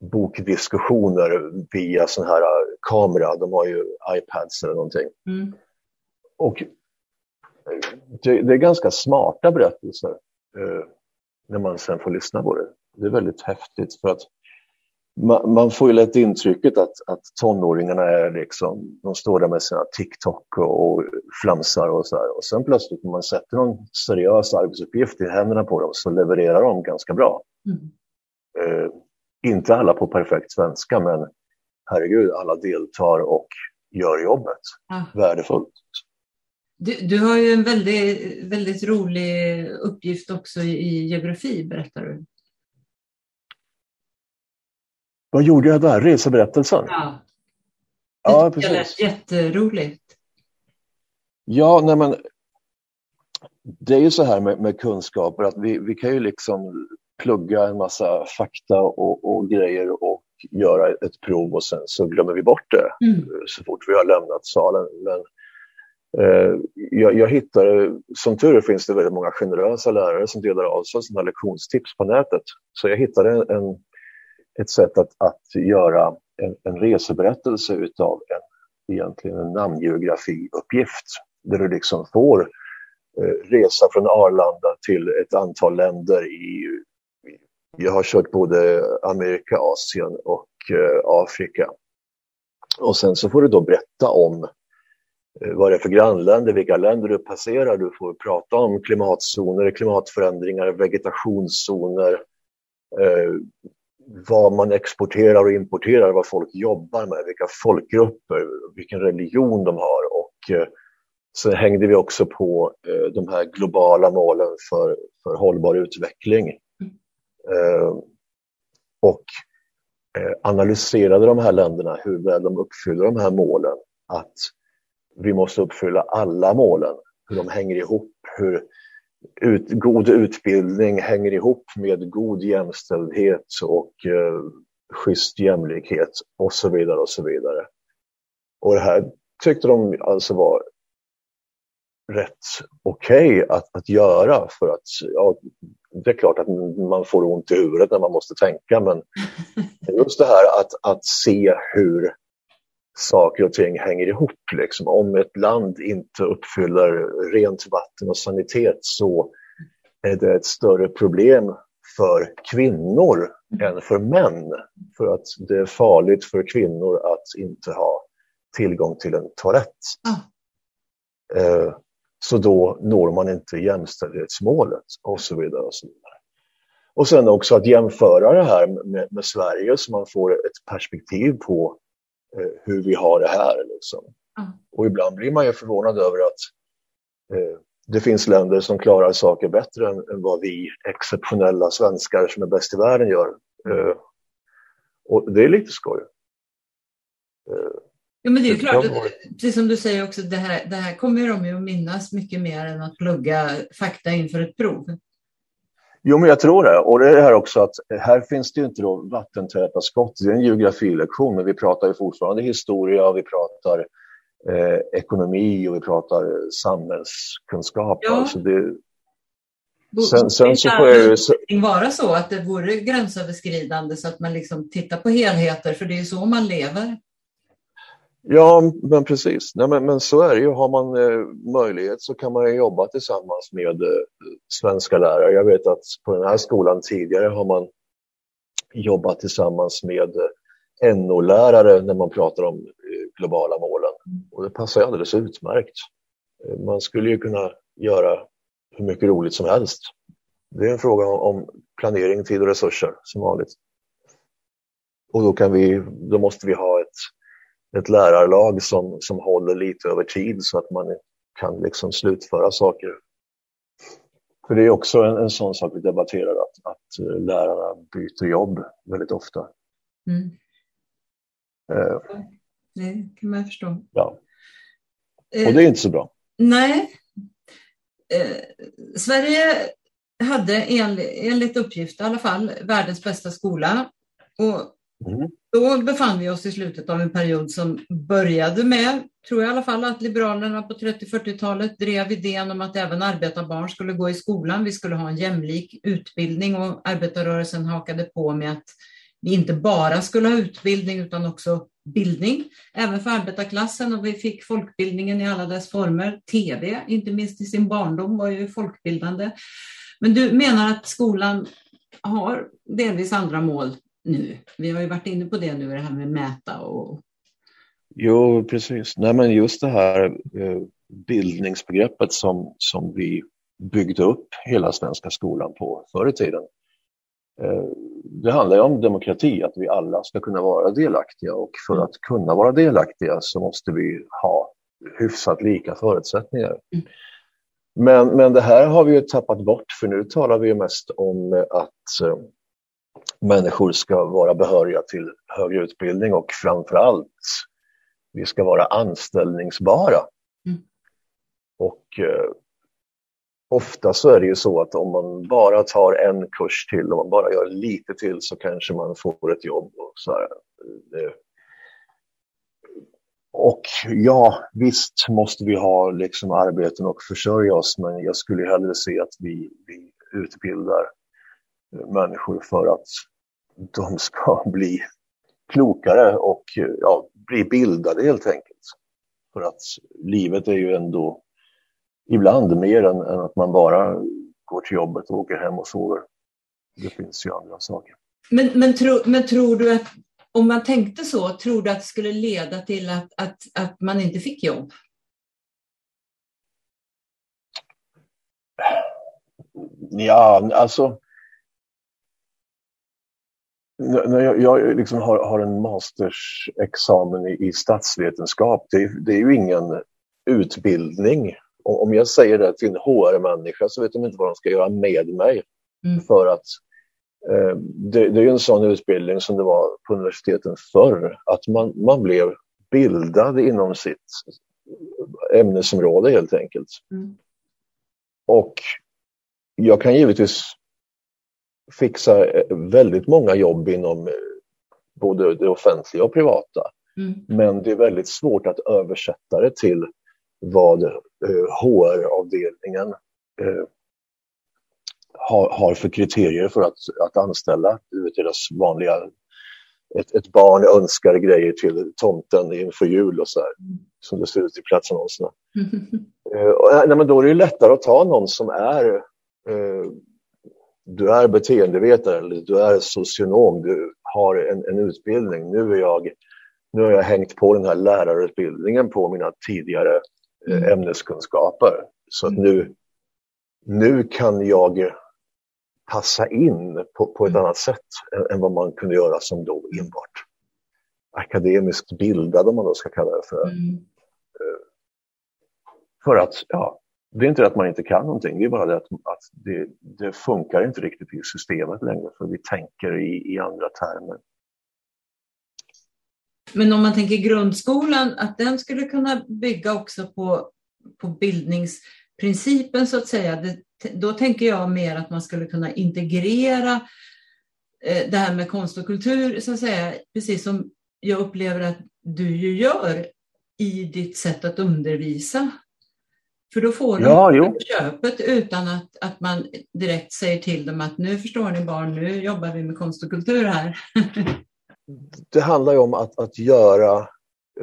bokdiskussioner via sån här kamera. De har ju iPads eller någonting. Mm. Och det, det, är ganska smarta berättelser när man sen får lyssna på det. Det är väldigt häftigt för att man, man, får ju lätt intrycket att, att tonåringarna är liksom, de står där med sina TikTok och, och flamsar och så här. Och sen plötsligt när man sätter någon seriös arbetsuppgift i händerna på dem så levererar de ganska bra. Mm. Eh, inte alla på perfekt svenska, men herregud, alla deltar och gör jobbet. Ah. Värdefullt. Du, du, har ju en väldigt, väldigt rolig uppgift också i, i geografi, berättar du. Vad gjorde jag där? Reseberättelsen? Ja, ja precis. Det lät jätteroligt. Ja, nej men det är ju så här med, med, kunskaper att vi, vi kan ju liksom plugga en massa fakta och, och grejer och göra ett prov och sen så glömmer vi bort det mm. så fort vi har lämnat salen. Men eh, jag, jag hittade, som tur finns det väldigt många generösa lärare som delar av sig sina lektionstips på nätet. Så jag hittade en, en ett sätt att, att göra en, en reseberättelse utav en, egentligen en namngeografiuppgift. Där du liksom får eh, resa från Arlanda till ett antal länder i, jag har kört både Amerika, Asien och eh, Afrika. Och sen så får du då berätta om eh, vad det är för grannländer, vilka länder du passerar. Du får prata om klimatzoner, klimatförändringar, vegetationszoner, eh, vad man exporterar och importerar, vad folk jobbar med, vilka folkgrupper, vilken religion de har. Och eh, sen hängde vi också på eh, de här globala målen för, för hållbar utveckling. Eh, och eh, analyserade de här länderna, hur väl de uppfyller de här målen. Att vi måste uppfylla alla målen, hur de hänger ihop, hur ut, god utbildning hänger ihop med god jämställdhet och eh, schysst jämlikhet och så vidare och så vidare. Och det här tyckte de alltså var rätt okej okay att, att göra för att ja, det är klart att man får ont i huvudet när man måste tänka men just det här att, att se hur saker och ting hänger ihop. Liksom. Om ett land inte uppfyller rent vatten och sanitet så är det ett större problem för kvinnor än för män. För att det är farligt för kvinnor att inte ha tillgång till en toalett. Mm. Så då når man inte jämställdhetsmålet och så vidare. Och så vidare. Och sen också att jämföra det här med, med Sverige så man får ett perspektiv på Eh, hur vi har det här. Liksom. Mm. Och ibland blir man ju förvånad över att eh, det finns länder som klarar saker bättre än, än, vad vi exceptionella svenskar som är bäst i världen gör. Eh, och det är lite skoj. Ja, men det är klart, precis som du säger också, det här, det här kommer de ju att minnas mycket mer än att plugga fakta inför ett prov. Jo, men jag tror det. Och det är det här också att här finns det ju inte då vattentäta skott. Det är en geografilektion, men vi pratar ju fortfarande historia vi pratar eh, ekonomi och vi pratar samhällskunskap. Ja. Alltså det, Sen, sen så får jag ju... vara så att det vore gränsöverskridande så att man liksom tittar på helheter, för det är så man lever. Ja, men precis. Nej, men, men så är det ju. Har man eh, möjlighet så kan man jobba tillsammans med eh, svenska lärare. Jag vet att på den här skolan tidigare har man jobbat tillsammans med eh, NO-lärare när man pratar om eh, globala målen. Och det passar alldeles utmärkt. Eh, man skulle ju kunna göra hur mycket roligt som helst. Det är en fråga om planering, tid och resurser som vanligt. Och då, kan vi, då måste vi ha ett, ett lärarlag som, som håller lite över tid så att man kan liksom slutföra saker. För det är också en, en sån sak vi debatterar, att, att lärarna byter jobb väldigt ofta. Mm. Eh, det kan man förstå. Ja. Och det är inte så bra. Nej, eh, Sverige hade enligt uppgift i alla fall världens bästa skola. Och mm. Då befann vi oss i slutet av en period som började med, tror jag i alla fall, att Liberalerna på 30-40-talet drev idén om att även arbetarbarn skulle gå i skolan. Vi skulle ha en jämlik utbildning och arbetarrörelsen hakade på med att vi inte bara skulle ha utbildning utan också bildning, även för arbetarklassen och vi fick folkbildningen i alla dess former. TV, inte minst i sin barndom, var ju folkbildande. Men du menar att skolan har delvis andra mål nu? Vi har ju varit inne på det nu, det här med mäta och... Jo, precis. Nej, men just det här eh, bildningsbegreppet som, som vi byggde upp hela svenska skolan på förr i tiden. Eh, det handlar ju om demokrati, att vi alla ska kunna vara delaktiga och för att kunna vara delaktiga så måste vi ha hyfsat lika förutsättningar. Mm. Men, men det här har vi ju tappat bort för nu talar vi mest om att eh, människor ska vara behöriga till högre utbildning och framför allt vi ska vara anställningsbara. Mm. Och eh, ofta så är det ju så att om man bara tar en kurs till, om man bara gör lite till så kanske man får ett jobb. Och, så här. och ja, visst måste vi ha liksom arbeten och försörja oss, men jag skulle hellre se att vi, vi utbildar människor för att de ska bli klokare och ja, bli bildade helt enkelt. För att livet är ju ändå ibland mer än, än, att man bara går till jobbet och åker hem och sover. Det finns ju andra saker. Men, men, tro, men tror du att om man tänkte så, tror du att det skulle leda till att, att, att man inte fick jobb? Ja, alltså när jag, jag liksom har, har, en mastersexamen i, i statsvetenskap, det, det, är ju ingen utbildning. Om jag säger det till en HR-människa så vet de inte vad de ska göra med mig. Mm. För att eh, det, det, är ju en sån utbildning som det var på universiteten förr, att man, man blev bildad inom sitt ämnesområde helt enkelt. Mm. Och jag kan givetvis fixa eh, väldigt många jobb inom eh, både det offentliga och privata. Mm. Men det är väldigt svårt att översätta det till vad HR-avdelningen eh, har, för kriterier för att, att anställa. Du vet, deras vanliga, ett, ett barn önskar grejer till tomten inför jul och så här, som det ser ut i platsannonserna. Mm. Nej, men då är det lättare att ta någon som är du är beteendevetare eller du är socionom, du har en, en utbildning. Nu, är jag, nu har jag hängt på den här lärarutbildningen på mina tidigare eh, mm. ämneskunskaper. Så att nu, nu kan jag passa in på, på ett mm. annat sätt än, än, vad man kunde göra som då enbart akademiskt bildad, om man då ska kalla det för. Mm. Eh, för att, ja, det är inte att man inte kan någonting, det är bara det att, att det, det, funkar inte riktigt i systemet längre för vi tänker i, i andra termer. Men om man tänker grundskolan, att den skulle kunna bygga också på, på bildningsprincipen så att säga, det, då tänker jag mer att man skulle kunna integrera eh, det här med konst och kultur, så att säga, precis som jag upplever att du ju gör i ditt sätt att undervisa. För då får de Ja, jo. köpet utan att, att man direkt säger till dem att nu förstår ni barn, nu jobbar vi med konst och kultur här. Det handlar ju om att, att göra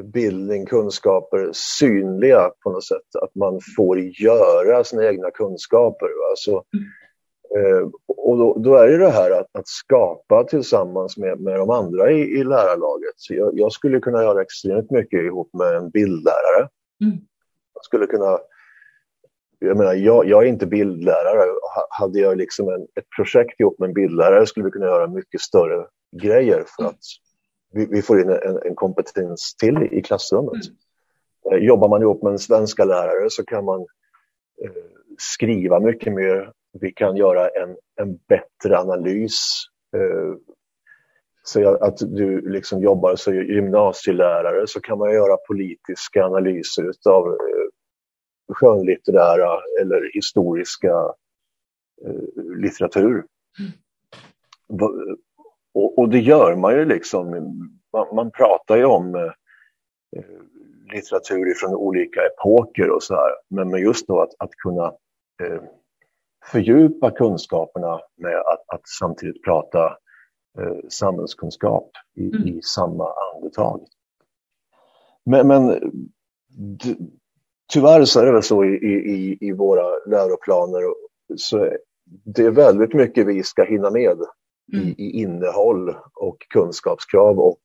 bildning, kunskaper synliga på något sätt. Att man får göra sina egna kunskaper. Alltså, eh, och då, då är det det här att, att skapa tillsammans med, med de andra i, i lärarlaget. Så jag, jag skulle kunna göra extremt mycket ihop med en bildlärare. Mm. Jag skulle kunna jag menar, jag, jag är inte bildlärare. Ha- Hade jag liksom en, ett projekt ihop med en bildlärare skulle vi kunna göra mycket större grejer för att vi, vi får in en, en kompetens till i, i klassrummet. Eh, Jobbar man ihop med en svenska lärare så kan man eh, skriva mycket mer. Vi kan göra en, en bättre analys. Eh, så att du liksom jobbar som gymnasielärare så kan man göra politiska analyser av eh, skönlitterära eller historiska eh, litteratur. Va- Och, och det gör man ju liksom. Man, man pratar ju om eh, eh, litteratur från olika epoker och så här. Men, men just då att, att kunna eh, fördjupa kunskaperna med att, att samtidigt prata eh, samhällskunskap i, Mm. i samma andetag. Men, men tyvärr så är det väl så i, i, i- våra läroplaner så det är väldigt mycket vi ska hinna med Mm. i, i innehåll och kunskapskrav och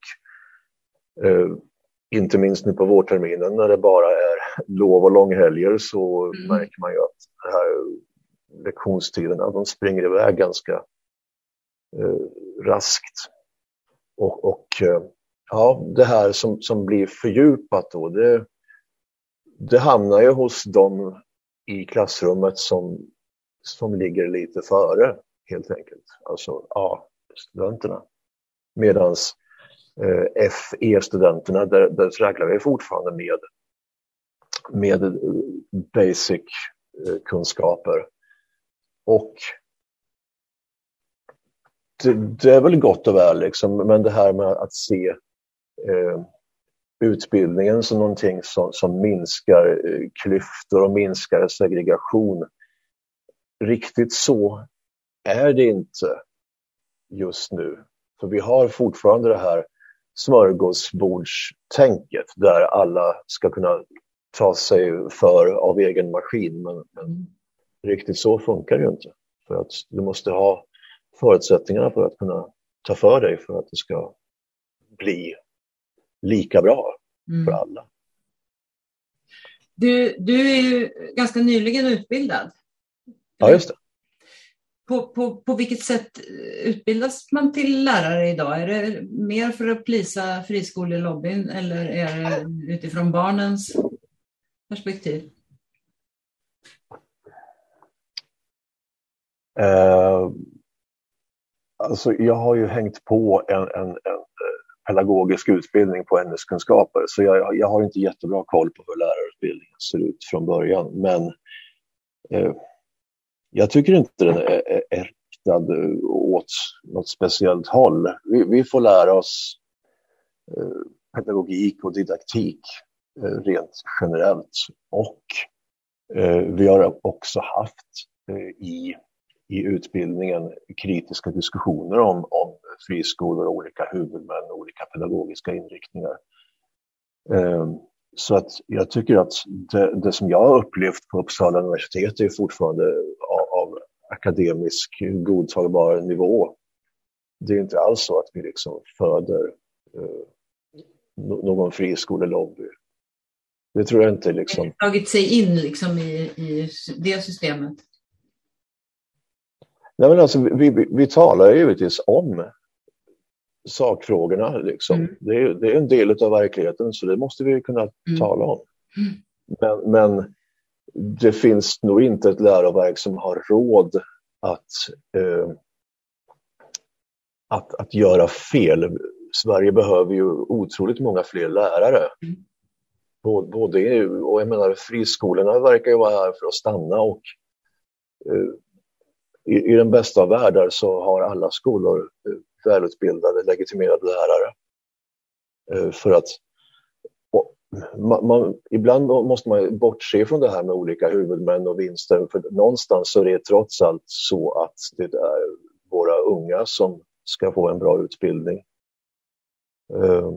eh, inte minst nu på vårterminen när det bara är lov och långhelger så Mm. märker man ju att det här lektionstiderna de springer iväg ganska eh, raskt. Och, och eh, ja, det här som, som blir fördjupat då, det, det hamnar ju hos dem i klassrummet som, som ligger lite före helt enkelt. Alltså A-studenterna. Medan eh, FE-studenterna, där, där tragglar vi fortfarande med, med eh, basic eh, kunskaper. Och det, det är väl gott och väl, liksom, men det här med att se eh, utbildningen som någonting som, som minskar eh, klyftor och minskar segregation. Riktigt så är det inte just nu. För vi har fortfarande det här smörgåsbordstänket där alla ska kunna ta sig för av egen maskin. Men, men riktigt så funkar det ju inte. För att du måste ha förutsättningarna för att kunna ta för dig för att det ska bli lika bra Mm. för alla. Du, du är ju ganska nyligen utbildad. Ja, just det. På, på, på vilket sätt utbildas man till lärare idag? Är det mer för att plisa friskolelobbyn eller är det utifrån barnens perspektiv? Eh, alltså jag har ju hängt på en, en, en pedagogisk utbildning på ämneskunskaper så jag, jag har inte jättebra koll på hur lärarutbildningen ser ut från början. Men eh, jag tycker inte den är, är, är riktad eh, åt något speciellt håll. Vi, vi får lära oss eh, pedagogik och didaktik eh, rent generellt. Och eh, vi har också haft eh, i i utbildningen kritiska diskussioner om, om friskolor, olika huvudmän och olika pedagogiska inriktningar. Eh, så att jag tycker att det, det, som jag har upplevt på Uppsala universitet är fortfarande av, av akademisk godtagbar nivå. Det är inte alls så att vi liksom föder eh, någon friskolelobby. Det tror jag inte liksom. Tagit sig in liksom i, i det systemet? Nej, men alltså, vi, vi, vi talar givetvis om sakfrågorna. Liksom. Mm. Det, är, det är en del av verkligheten så det måste vi kunna Mm. tala om. Mm. Men, men det finns nog inte ett läroverk som har råd att, eh, att, att göra fel. Sverige behöver ju otroligt många fler lärare. Mm. Både, både, och jag menar friskolorna verkar ju vara här för att stanna och eh, i, i den bästa av världar så har alla skolor eh, välutbildade, legitimerade lärare. Eh, för att man, man, ibland måste man bortse från det här med olika huvudmän och vinster. För någonstans så är det trots allt så att det är våra unga som ska få en bra utbildning. Eh,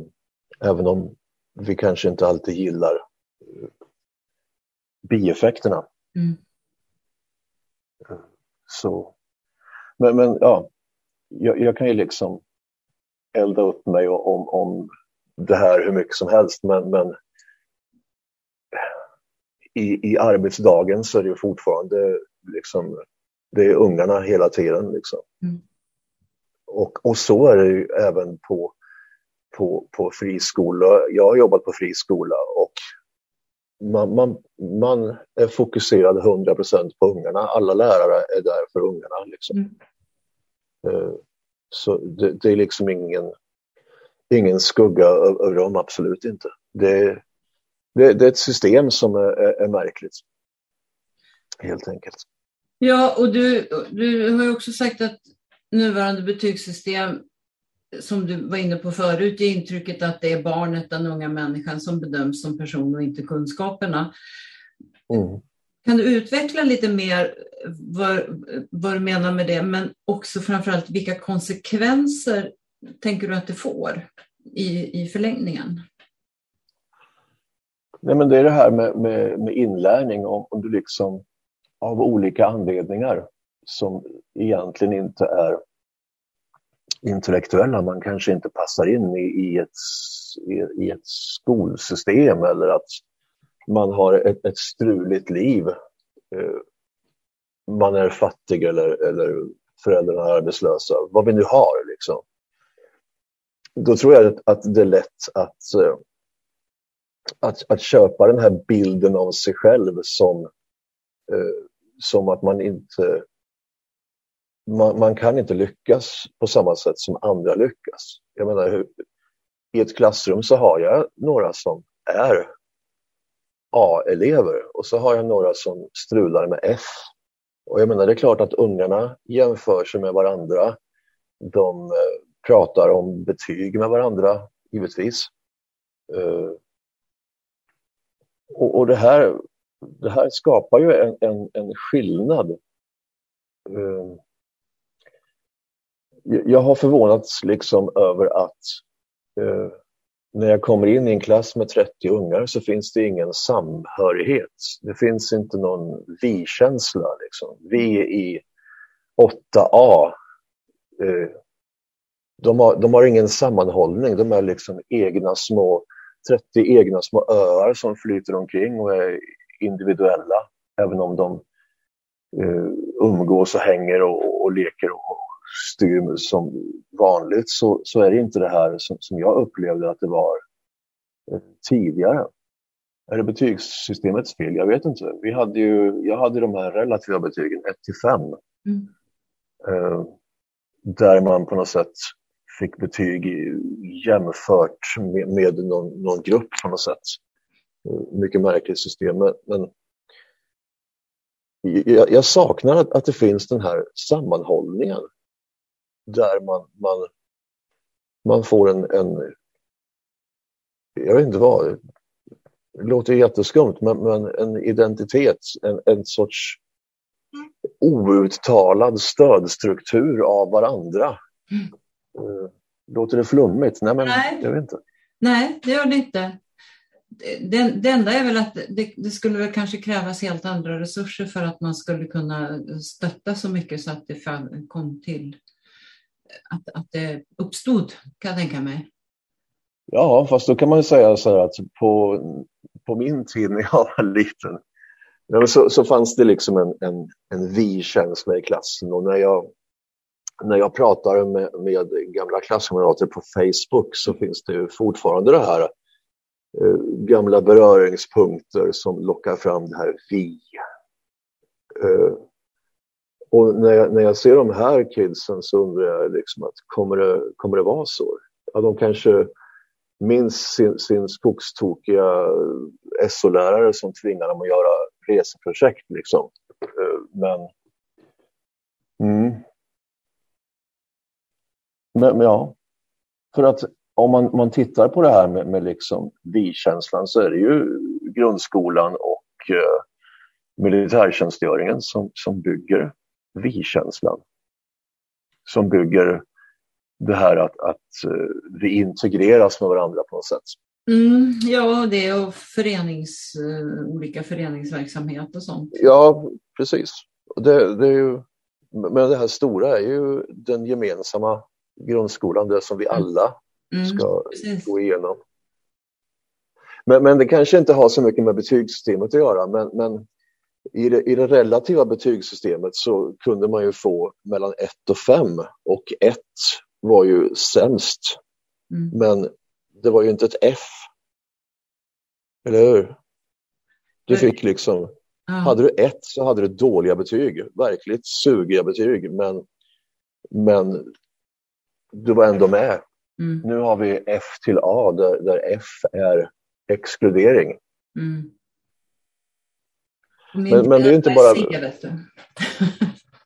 även om vi kanske inte alltid gillar bieffekterna. Mm. Så. Men, men ja, jag, jag, kan ju liksom elda upp mig om, om det här hur mycket som helst men, men i, i arbetsdagen så är det fortfarande liksom, det är ungarna hela tiden. Liksom. Mm. Och, och så är det ju även på, på, på friskola. Jag har jobbat på friskola och man, man, man är fokuserad 100 på ungarna. Alla lärare är där för ungarna. Liksom. Mm. Uh, så det, det, är liksom ingen, ingen skugga över dem, absolut inte. Det, det, det är ett system som är, är, är, märkligt. Helt enkelt. Ja, och du, du har ju också sagt att nuvarande betygssystem som du var inne på förut, ger intrycket att det är barnet, den unga människan som bedöms som person och inte kunskaperna. Mm. Kan du utveckla lite mer vad, vad du menar med det, men också framförallt vilka konsekvenser tänker du att det får i, i förlängningen? Nej, men det är det här med, med, med inlärning, om, om du liksom av olika anledningar som egentligen inte är intellektuella. Man kanske inte passar in i, i, ett, i, i ett skolsystem eller att man har ett, ett struligt liv. Eh, man är fattig eller, eller föräldrarna är arbetslösa, vad vi nu har. Liksom. Då tror jag att det är lätt att, eh, att, att köpa den här bilden av sig själv som, eh, som att man inte man, man, kan inte lyckas på samma sätt som andra lyckas. Jag menar, hur, i ett klassrum så har jag några som är A-elever och så har jag några som strular med F. Och jag menar, det är klart att ungarna jämför sig med varandra. De eh, pratar om betyg med varandra, givetvis. Eh, och, och det, här, det här skapar ju en, en, en skillnad. Eh, jag har förvånats liksom över att när jag kommer in i en klass med 30 ungar så finns det ingen samhörighet. Det finns inte någon vi-känsla. Liksom. Vi i 8A, eh, de, har, de har ingen sammanhållning. De är liksom egna små, 30 egna små öar som flyter omkring och är individuella. Även om de eh, umgås och hänger och, och leker och, styr som vanligt så, så är det inte det här som, som jag upplevde att det var eh, tidigare. Är det betygssystemets fel? Jag vet inte. Vi hade ju, jag hade de här relativa betygen 1 till 5. Mm. Eh, där man på något sätt fick betyg jämfört med, med någon, någon, grupp på något sätt. Eh, mycket märkligt system. Men, men jag, jag, saknar att, att det finns den här sammanhållningen där man, man, man får en, en, jag vet inte vad, det låter jätteskumt, men, men en identitet, en, en sorts outtalad stödstruktur av varandra. Mm. Eh, låter det flummigt? Nej, men Nej. jag vet inte. Nej, det gör det inte. Det, det enda är väl att det, det, skulle väl kanske krävas helt andra resurser för att man skulle kunna stötta så mycket så att det kom till att, att det uppstod, kan jag tänka mig. Ja, fast då kan man säga så här att på, på min tid när jag var liten så, så fanns det liksom en, en, en vi-känsla i klassen och när jag, när jag pratar med, med gamla klasskamrater på Facebook så finns det fortfarande det här eh, gamla beröringspunkter som lockar fram det här vi. Eh, och när jag, när jag ser de här kidsen så undrar jag liksom att kommer det, kommer det vara så? Ja, de kanske minns sin, sin skogstokiga SO-lärare som tvingar dem att göra reseprojekt. Liksom. Eh, men, mm. men, men ja, för att om man, man tittar på det här med, med liksom vi-känslan så är det ju grundskolan och eh, militärtjänstgöringen som, som bygger vi-känslan. Som bygger det här att, att uh, vi integreras med varandra på något sätt. Mm, ja, det och förenings, uh, olika föreningsverksamhet och sånt. Ja, precis. Det, det är ju, men det här stora är ju den gemensamma grundskolan, det som vi mm. alla mm, ska mm, gå igenom. Men, men det kanske inte har så mycket med betygssystemet att göra, men, men i det, i det relativa betygssystemet så kunde man ju få mellan 1 och 5 och 1 var ju sämst. Mm. Men det var ju inte ett F. Eller hur? Du fick liksom, ja. hade du ett så hade du dåliga betyg, verkligt sugiga betyg, men, men du var ändå med. Mm. Nu har vi F till A där, där F är exkludering. Mm. Men, men, det är inte bara...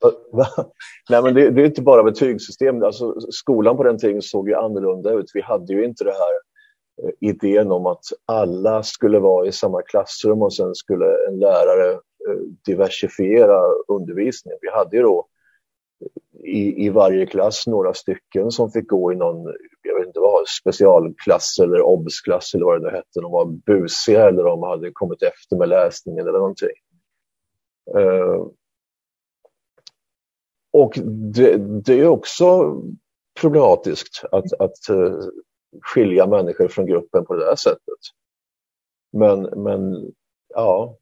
Nej, men det, det, är inte bara betygssystem. Alltså, skolan på den tiden såg ju annorlunda ut. Vi hade ju inte det här eh, idén om att alla skulle vara i samma klassrum och sen skulle en lärare eh, diversifiera undervisningen. Vi hade ju då i, i varje klass några stycken som fick gå i någon, jag vet inte vad, specialklass eller obsklass eller vad det nu hette. De var busiga eller de hade kommit efter med läsningen eller någonting. Uh, och det, det, är också problematiskt att, att uh, skilja människor från gruppen på det där sättet. Men, men ja.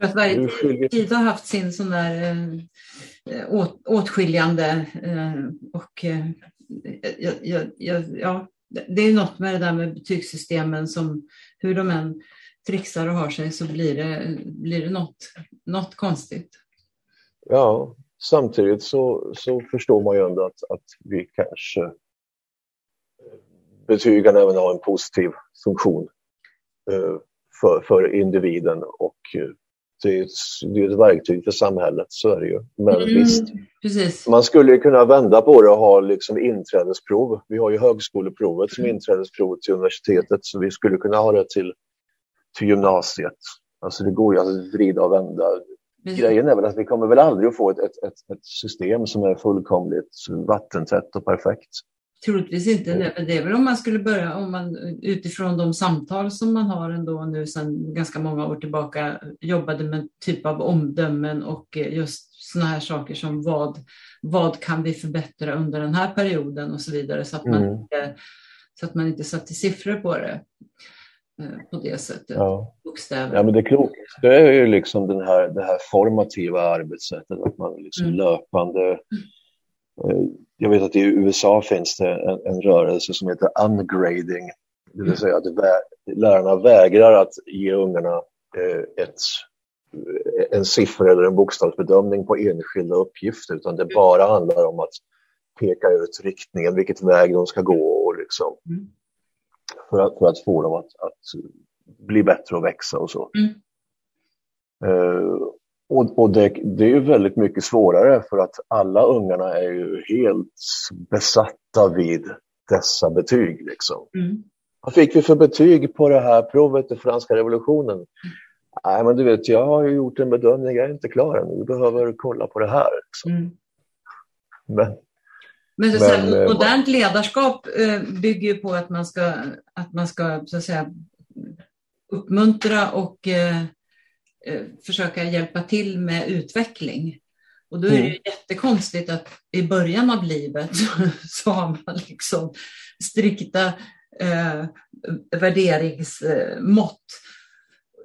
För att varje tid har haft sin sån där äh, åt, åtskiljande äh, och äh, ja, ja, ja, det är något med det där med betygssystemen som hur de än trixar och har sig så blir det, blir det något, något konstigt. Ja, samtidigt så, så förstår man ju ändå att, att vi kanske betygen även har en positiv funktion eh, för, för individen och eh, det är, ett, det är ett verktyg för samhället, så är det ju. Men mm, visst, precis. man skulle kunna vända på det och ha liksom inträdesprov. Vi har ju högskoleprovet som inträdesprov till universitetet, så vi skulle kunna ha det till, till gymnasiet. Alltså det går ju att vrida och vända. Mm. Grejen är väl att vi kommer väl aldrig att få ett, ett, ett, ett system som är fullkomligt vattentätt och perfekt. Troligtvis inte. Mm. Det är väl om man skulle börja, om man utifrån de samtal som man har ändå nu sedan ganska många år tillbaka jobbade med typ av omdömen och just sådana här saker som vad, vad kan vi förbättra under den här perioden och så vidare så att man, mm. inte, så att man inte satte siffror på det eh, på det sättet. Ja. Bokstäver. Ja, men det klokaste är ju liksom den här, det här formativa arbetssättet, att man liksom mm. löpande eh, jag vet att i USA finns det en, en rörelse som heter ungrading. Det vill mm. säga att vä lärarna vägrar att ge ungarna eh, ett, en siffra eller en bokstavsbedömning på enskilda uppgifter utan det bara handlar om att peka ut riktningen, vilket väg de ska gå och liksom, mm. För, att, för att få dem att, att bli bättre och växa och så. Mm. Uh, och, och det, det, är ju väldigt mycket svårare för att alla ungarna är ju helt besatta vid dessa betyg. Liksom. Mm. Vad fick vi för betyg på det här provet i franska revolutionen? Mm. Nej, men du vet, jag har ju gjort en bedömning, jag är inte klar än, vi behöver kolla på det här. Liksom. Mm. Men, men, så men här, eh, modernt ledarskap eh, bygger ju på att man ska, att man ska så att säga, uppmuntra och eh, Eh, försöka hjälpa till med utveckling. Och då är det mm. jättekonstigt att i början av livet så har man liksom strikta eh, värderingsmått.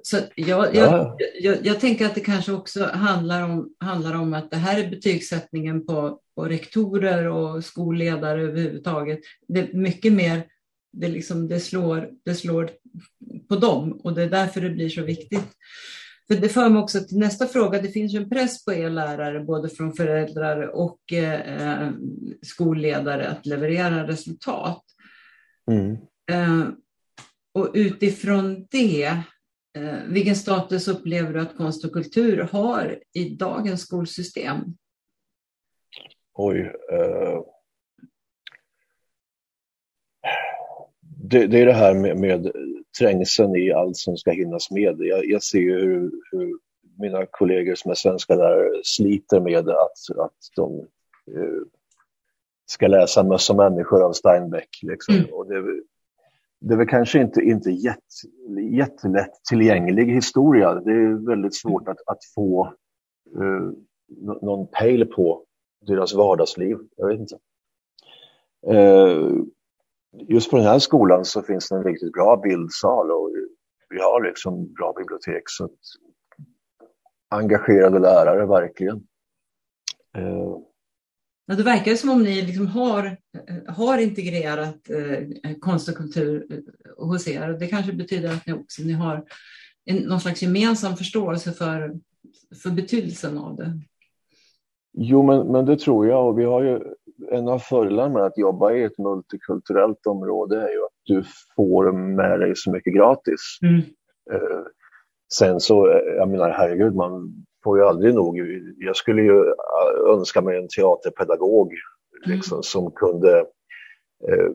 Så jag, jag, jag, jag, tänker att det kanske också handlar om, handlar om att det här är betygssättningen på, på rektorer och skolledare överhuvudtaget. Det är mycket mer, det, liksom, det, slår, det slår på dem och det är därför det blir så viktigt. För det för mig också till nästa fråga. Det finns ju en press på er lärare, både från föräldrar och eh, skolledare, att leverera resultat. Mm. Eh, och utifrån det, eh, vilken status upplever du att konst och kultur har i dagens skolsystem? Oj. Uh... det, det, är det här med, med trängseln i allt som ska hinnas med. Jag, jag ser ju hur, hur, mina kollegor som är svenska lärare sliter med att, att de eh, ska läsa Möss och människor av Steinbeck. Liksom. Mm. Och det, det är väl kanske inte, inte jätt, jättelätt tillgänglig historia. Det är väldigt svårt att, att få uh, någon pejl på deras vardagsliv. Jag vet inte. Eh, just på den här skolan så finns det en riktigt bra bildsal och vi har liksom bra bibliotek. Så engagerade lärare verkligen. Eh, ja, det verkar som om ni liksom har, eh, har integrerat eh, konst och kultur hos er. Det kanske betyder att ni också ni har en, någon slags gemensam förståelse för, för betydelsen av det. Jo, men, men det tror jag. Och vi har ju en av fördelarna med att jobba i ett multikulturellt område är ju att du får med dig så mycket gratis. Mm. Eh, sen så, eh, jag menar herregud, man får ju aldrig nog. Jag skulle ju äh, önska mig en teaterpedagog liksom, mm. som kunde eh,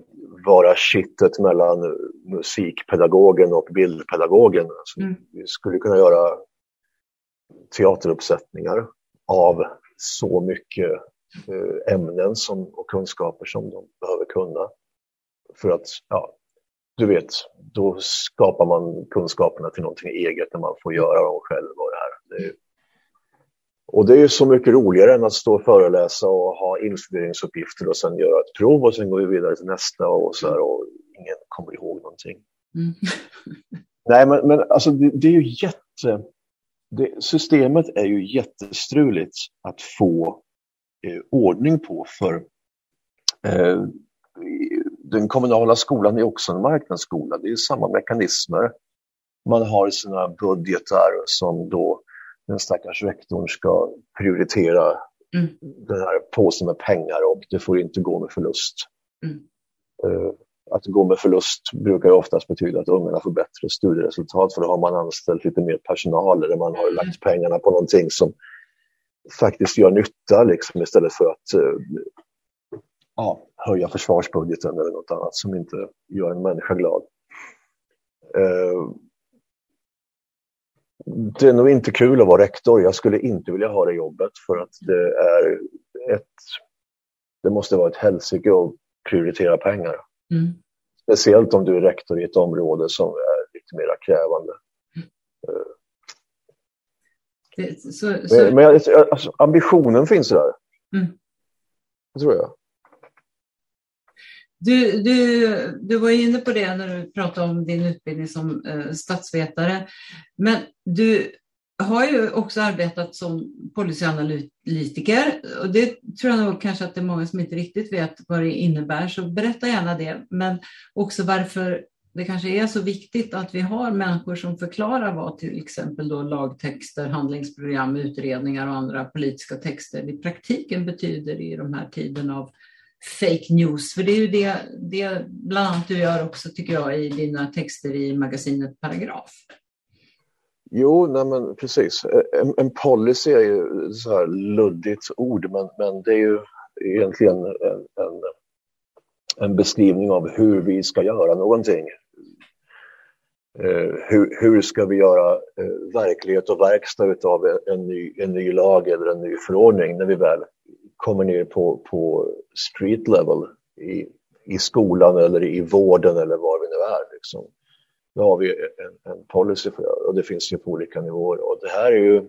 vara kittet mellan musikpedagogen och bildpedagogen. Alltså, mm. Vi skulle kunna göra teateruppsättningar av så mycket eh, ämnen som, och kunskaper som de behöver kunna. För att, ja, du vet, då skapar man kunskaperna till någonting eget när man får göra dem själv. Och det här. Det, och det är så mycket roligare än att stå och föreläsa och ha instuderingsuppgifter och sen göra ett prov och sen går vi vidare till nästa och så här, och ingen kommer ihåg någonting. Mm. Nej, men, men alltså det, det är ju jätte... Det, systemet är ju jättestruligt att få eh, ordning på för eh, den kommunala skolan är också en marknadsskola. Det är samma mekanismer. Man har sina budgetar som då den stackars rektorn ska prioritera mm. den här påsen med pengar och det får inte gå med förlust. Mm. Att gå med förlust brukar oftast betyda att ungarna får bättre studieresultat för då har man anställt lite mer personal eller man har mm. lagt pengarna på någonting som faktiskt gör nytta liksom, istället för att uh, ja, höja försvarsbudgeten eller något annat som inte gör en människa glad. Uh, det är nog inte kul att vara rektor. Jag skulle inte vilja ha det jobbet för att det är ett... Det måste vara ett helsike att prioritera pengar. Mm. Speciellt om du är rektor i ett område som är lite mer krävande. Det, så, så... Men alltså, ambitionen finns där. Mm. Det tror jag. Du, du, du var inne på det när du pratade om din utbildning som eh, statsvetare. Men du har ju också arbetat som policyanalytiker och det tror jag nog kanske att det är många som inte riktigt vet vad det innebär, så berätta gärna det. Men också varför det kanske är så viktigt att vi har människor som förklarar vad till exempel då lagtexter, handlingsprogram, utredningar och andra politiska texter i praktiken betyder i de här tiderna av fake news. För det är ju det, det bland annat du gör också tycker jag i dina texter i magasinet Paragraf. Jo, nej men precis. Eh, en, en policy är ju så här luddigt ord, men, men det är ju egentligen en, en, en beskrivning av hur vi ska göra någonting. Uh, hur, hur, ska vi göra uh, verklighet och verkstad av en, en, ny, en ny lag eller en ny förordning när vi väl kommer ner på, på street level i, i skolan eller i vården eller var vi nu är. Liksom. Då har vi en, en policy för det och det finns ju på olika nivåer och det här är ju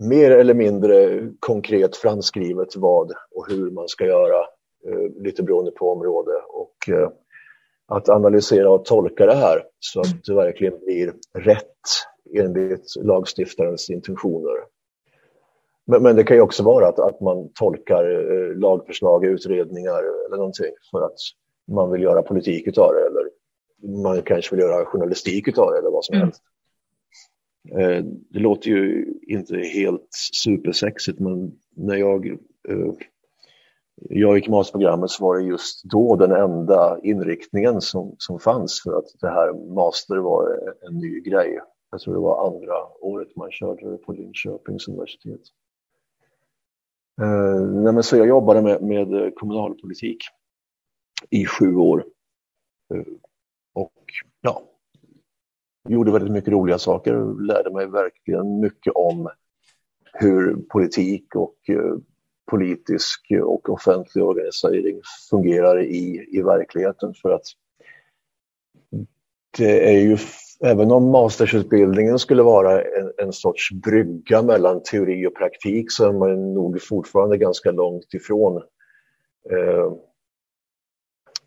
mer eller mindre konkret framskrivet vad och hur man ska göra, eh, lite beroende på område. Och eh, att analysera och tolka det här så att det verkligen blir rätt enligt lagstiftarens intentioner. Men, men, det kan ju också vara att, att man tolkar eh, lagförslag, utredningar eller någonting för att man vill göra politik av det eller man kanske vill göra journalistik av det eller vad som mm. helst. Eh, det låter ju inte helt supersexigt men när jag, eh, jag gick masterprogrammet så var det just då den enda inriktningen som, som fanns för att det här master var en ny grej. Jag tror det var andra året man körde det på Linköpings universitet. Eh, nej, så jag jobbade med, med kommunalpolitik i sju år. Eh, och ja, gjorde väldigt mycket roliga saker, lärde mig verkligen mycket om hur politik och eh, politisk och offentlig organisering fungerar i, i verkligheten. För att det är ju, även om mastersutbildningen skulle vara en, en sorts brygga mellan teori och praktik så är man nog fortfarande ganska långt ifrån eh,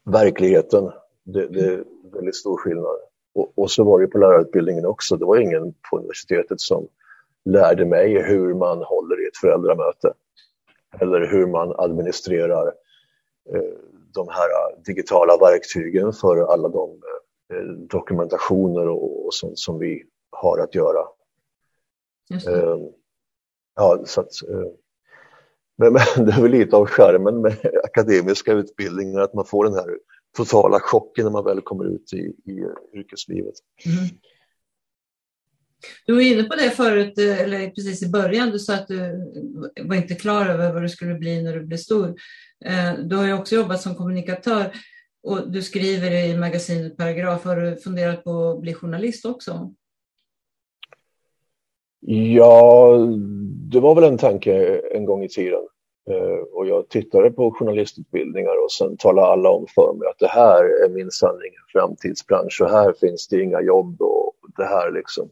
verkligheten. Det, det, är väldigt stor skillnad. Och, och, så var det på lärarutbildningen också. Det var ingen på universitetet som lärde mig hur man håller i ett föräldramöte eller hur man administrerar eh, de här digitala verktygen för alla de eh, dokumentationer och sånt som vi har att göra. Eh, ja, så att, men, men, det är väl lite av skärmen med akademiska utbildningar att man får den här totala chocken när man väl kommer ut i, i yrkeslivet. Mm. Du var inne på det förut, eh, eller precis i början, du sa att du var inte klar över vad du skulle bli när du blev stor. Eh, du har ju också jobbat som kommunikatör och du skriver i magasinet Paragraf. Har du funderat på att bli journalist också? Ja, det var väl en tanke en gång i tiden. Eh, och jag tittade på journalistutbildningar och sen talade alla om för mig att det här är min sanning, framtidsbransch och här finns det inga jobb och det här liksom.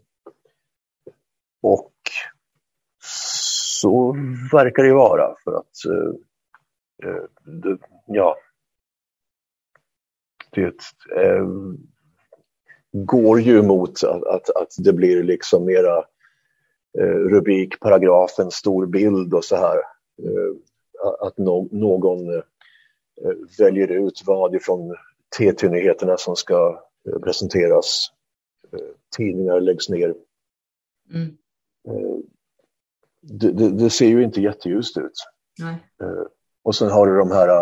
Och så verkar det vara för att eh, eh det, ja, det eh, går ju mot att, att, att, det blir liksom mera rubrik, paragrafen, stor bild och så här. Eh, att någon eh, väljer ut vad ifrån TT-nyheterna som ska presenteras. tidningar läggs ner. Mm. Eh, det, det, det, ser ju inte jätteljust ut. Nej. Eh, och sen har du de här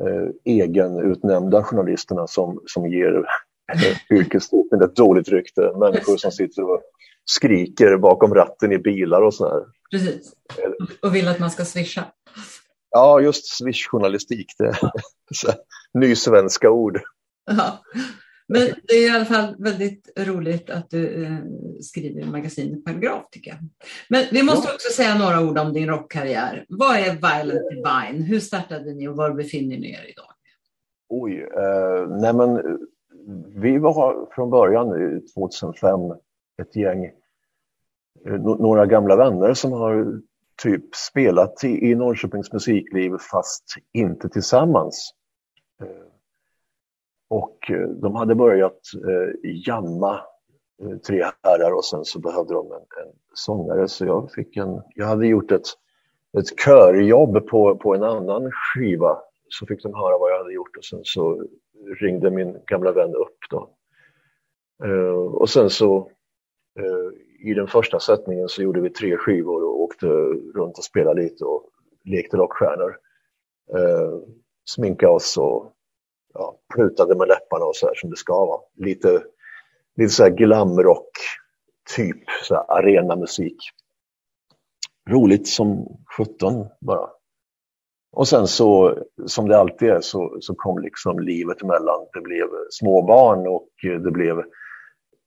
eh, egenutnämnda journalisterna som, som ger yrkesgruppen ett dåligt rykte. Människor som sitter och skriker bakom ratten i bilar och sådär. Precis, och vill att man ska swisha. Ja, just swishjournalistik. Det är ny svenska ord. Ja. Men det är i alla fall väldigt roligt att du eh, skriver i magasinet Paragraf tycker jag. Men vi måste också säga några ord om din rockkarriär. Vad är Violent Divine? Hur startade ni och var befinner ni er idag? Oj, eh, nej men vi var från början 2005 ett gäng, eh, några gamla vänner som har typ spelat i, Norrköpings musikliv fast inte tillsammans. Eh, och eh, de hade börjat jamma tre herrar och sen så behövde de en, en sångare så jag fick en, jag hade gjort ett, ett körjobb på, på en annan skiva så fick de höra vad jag hade gjort och sen så ringde min gamla vän upp då. Eh, och sen så eh, i den första sättningen så gjorde vi tre skivor och åkte runt och spelade lite och lekte rockstjärnor. Eh, sminkade oss och ja, prutade med läpparna och så här som det ska vara. Lite, lite så här glamrock, typ så här arenamusik. Roligt som 17 bara. Och sen så, som det alltid är, så, så kom liksom livet emellan. Det blev småbarn och det blev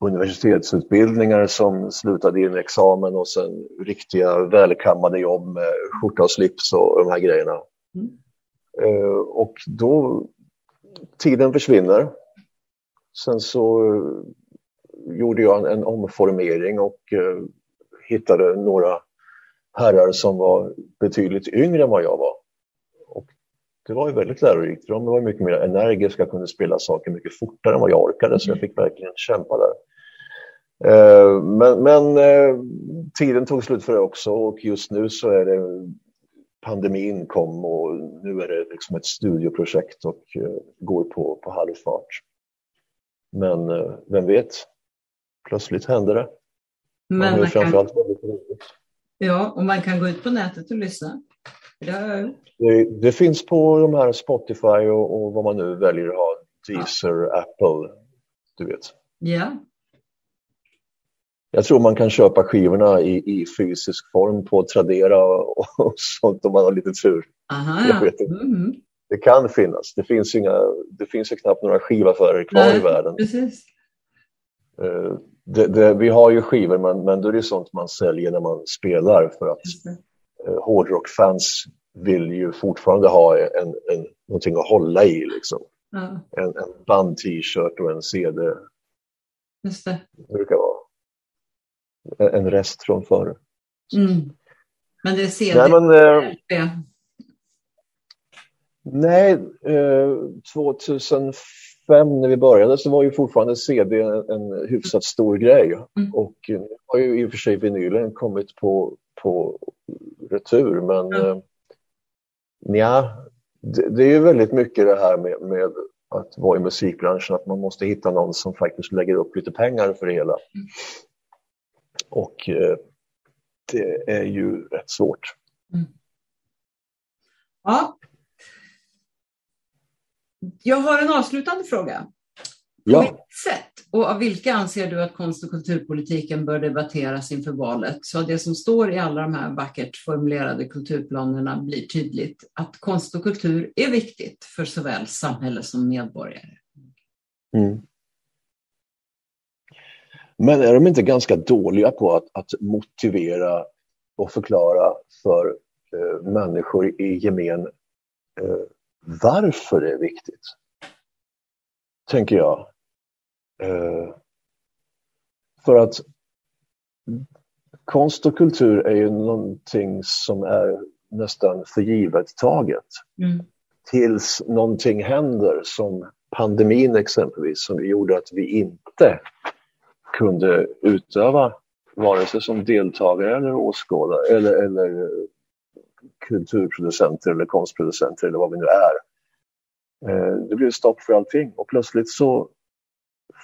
universitetsutbildningar som slutade i en examen och sen riktiga välkammade jobb med skjorta och slips och de här grejerna. Mm. Uh, och då tiden försvinner. Sen så eh, gjorde jag en, en omformering och uh, hittade några herrar som var betydligt yngre än vad jag var. Det var ju väldigt lärorikt. De var mycket mer energiska, kunde spela saker mycket fortare än vad jag orkade, så jag fick verkligen kämpa där. Uh, men, men uh, tiden tog slut för det också och just nu så är det pandemin kom och nu är det liksom ett studioprojekt och uh, går på, på halvfart. Men vem vet, plötsligt händer det. Men man kan... Ja, och man kan gå ut på nätet och lyssna. Det har jag gjort. Det, det finns på de här Spotify och, och vad man nu väljer att ha, Deezer, ja. Apple, du vet. Ja, jag tror man kan köpa skivorna i, i fysisk form på Tradera och, och sånt om man har lite tur. Aha, jag vet inte. Mm. det kan finnas. Det finns, inga, det finns ju knappt några skivaffärer kvar Nej, i världen. Precis. Uh, det, det, vi har ju skivor, men, men då är det sånt man säljer när man spelar för att hårdrockfans vill ju fortfarande ha en, en, någonting att hålla i. Liksom. Ja. En, en band-t-shirt och en CD. Just det. Det brukar vara en rest från förr. Mm. Men det är CD? Nej, men, eh, nej eh, 2005 när vi började så var ju fortfarande CD en, en hyfsat stor grej. Mm. Och nu har ju i och för sig vinylen kommit på, på retur, men mm. eh, ja, det, det, är ju väldigt mycket det här med, med att vara i musikbranschen, att man måste hitta någon som faktiskt lägger upp lite pengar för det hela. Mm. Och eh, det är ju rätt svårt. Mm. Ja. Jag har en avslutande fråga. På ja. vilket sätt och av vilka anser du att konst och kulturpolitiken bör debatteras inför valet? Så att det som står i alla de här vackert formulerade kulturplanerna blir tydligt att konst och kultur är viktigt för såväl samhälle som medborgare. Mm. Men är de inte ganska dåliga på att, att motivera och förklara för eh, människor i gemen eh, varför det är viktigt? Tänker jag. Eh, för att konst och kultur är ju någonting som är nästan för givet taget. Mm. Tills någonting händer som pandemin exempelvis som gjorde att vi inte kunde utöva vare sig som deltagare eller åskådare eller, eller kulturproducenter eller konstproducenter eller vad vi nu är. Eh, det blev stopp för allting och plötsligt så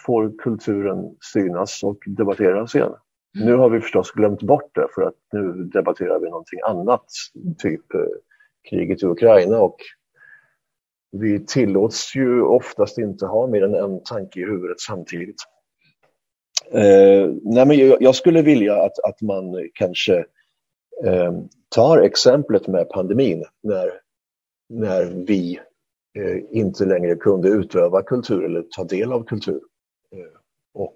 får kulturen synas och debatteras igen. Mm. Nu har vi förstås glömt bort det för att nu debatterar vi någonting annat, typ eh, kriget i Ukraina och vi tillåts ju oftast inte ha mer än en tanke i huvudet samtidigt. Eh, nej men jag, jag, skulle vilja att, att man kanske eh, tar exemplet med pandemin när, när vi inte längre kunde utöva kultur eller ta del av kultur. Eh, och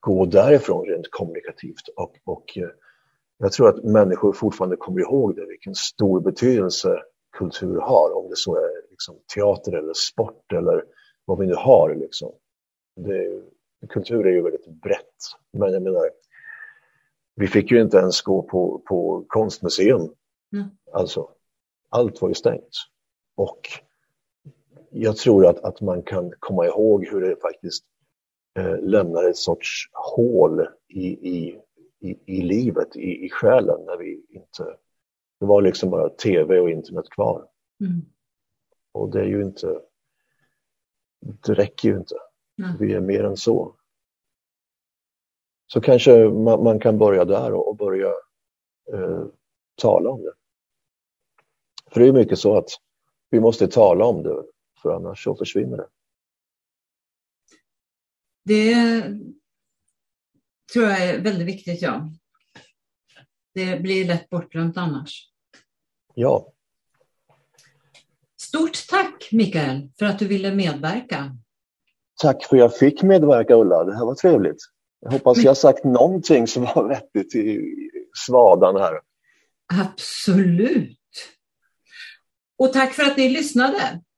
gå därifrån rent kommunikativt. Och, och eh, jag tror att människor fortfarande kommer ihåg det, vilken stor betydelse kultur har, om det så är liksom, teater eller sport eller vad vi nu har. Liksom. Det, kultur är ju väldigt brett. Men jag menar, vi fick ju inte ens gå på, på konstmuseum. Mm. Alltså, allt var ju stängt. Och jag tror att, att man kan komma ihåg hur det faktiskt eh, lämnar ett sorts hål i, i, i, i livet, i, i själen när vi inte... Det var liksom bara tv och internet kvar. Mm. Och det är ju inte... Det räcker ju inte. Mm. Vi är mer än så. Så kanske man, man kan börja där och, och börja eh, tala om det. För det är mycket så att vi måste tala om det, för annars så försvinner det. Det tror jag är väldigt viktigt, ja. Det blir lätt bortglömt annars. Ja. Stort tack Mikael för att du ville medverka. Tack för att jag fick medverka Ulla, det här var trevligt. Jag hoppas jag har sagt någonting som var vettigt i svadan här. Absolut. Och tack för att ni lyssnade.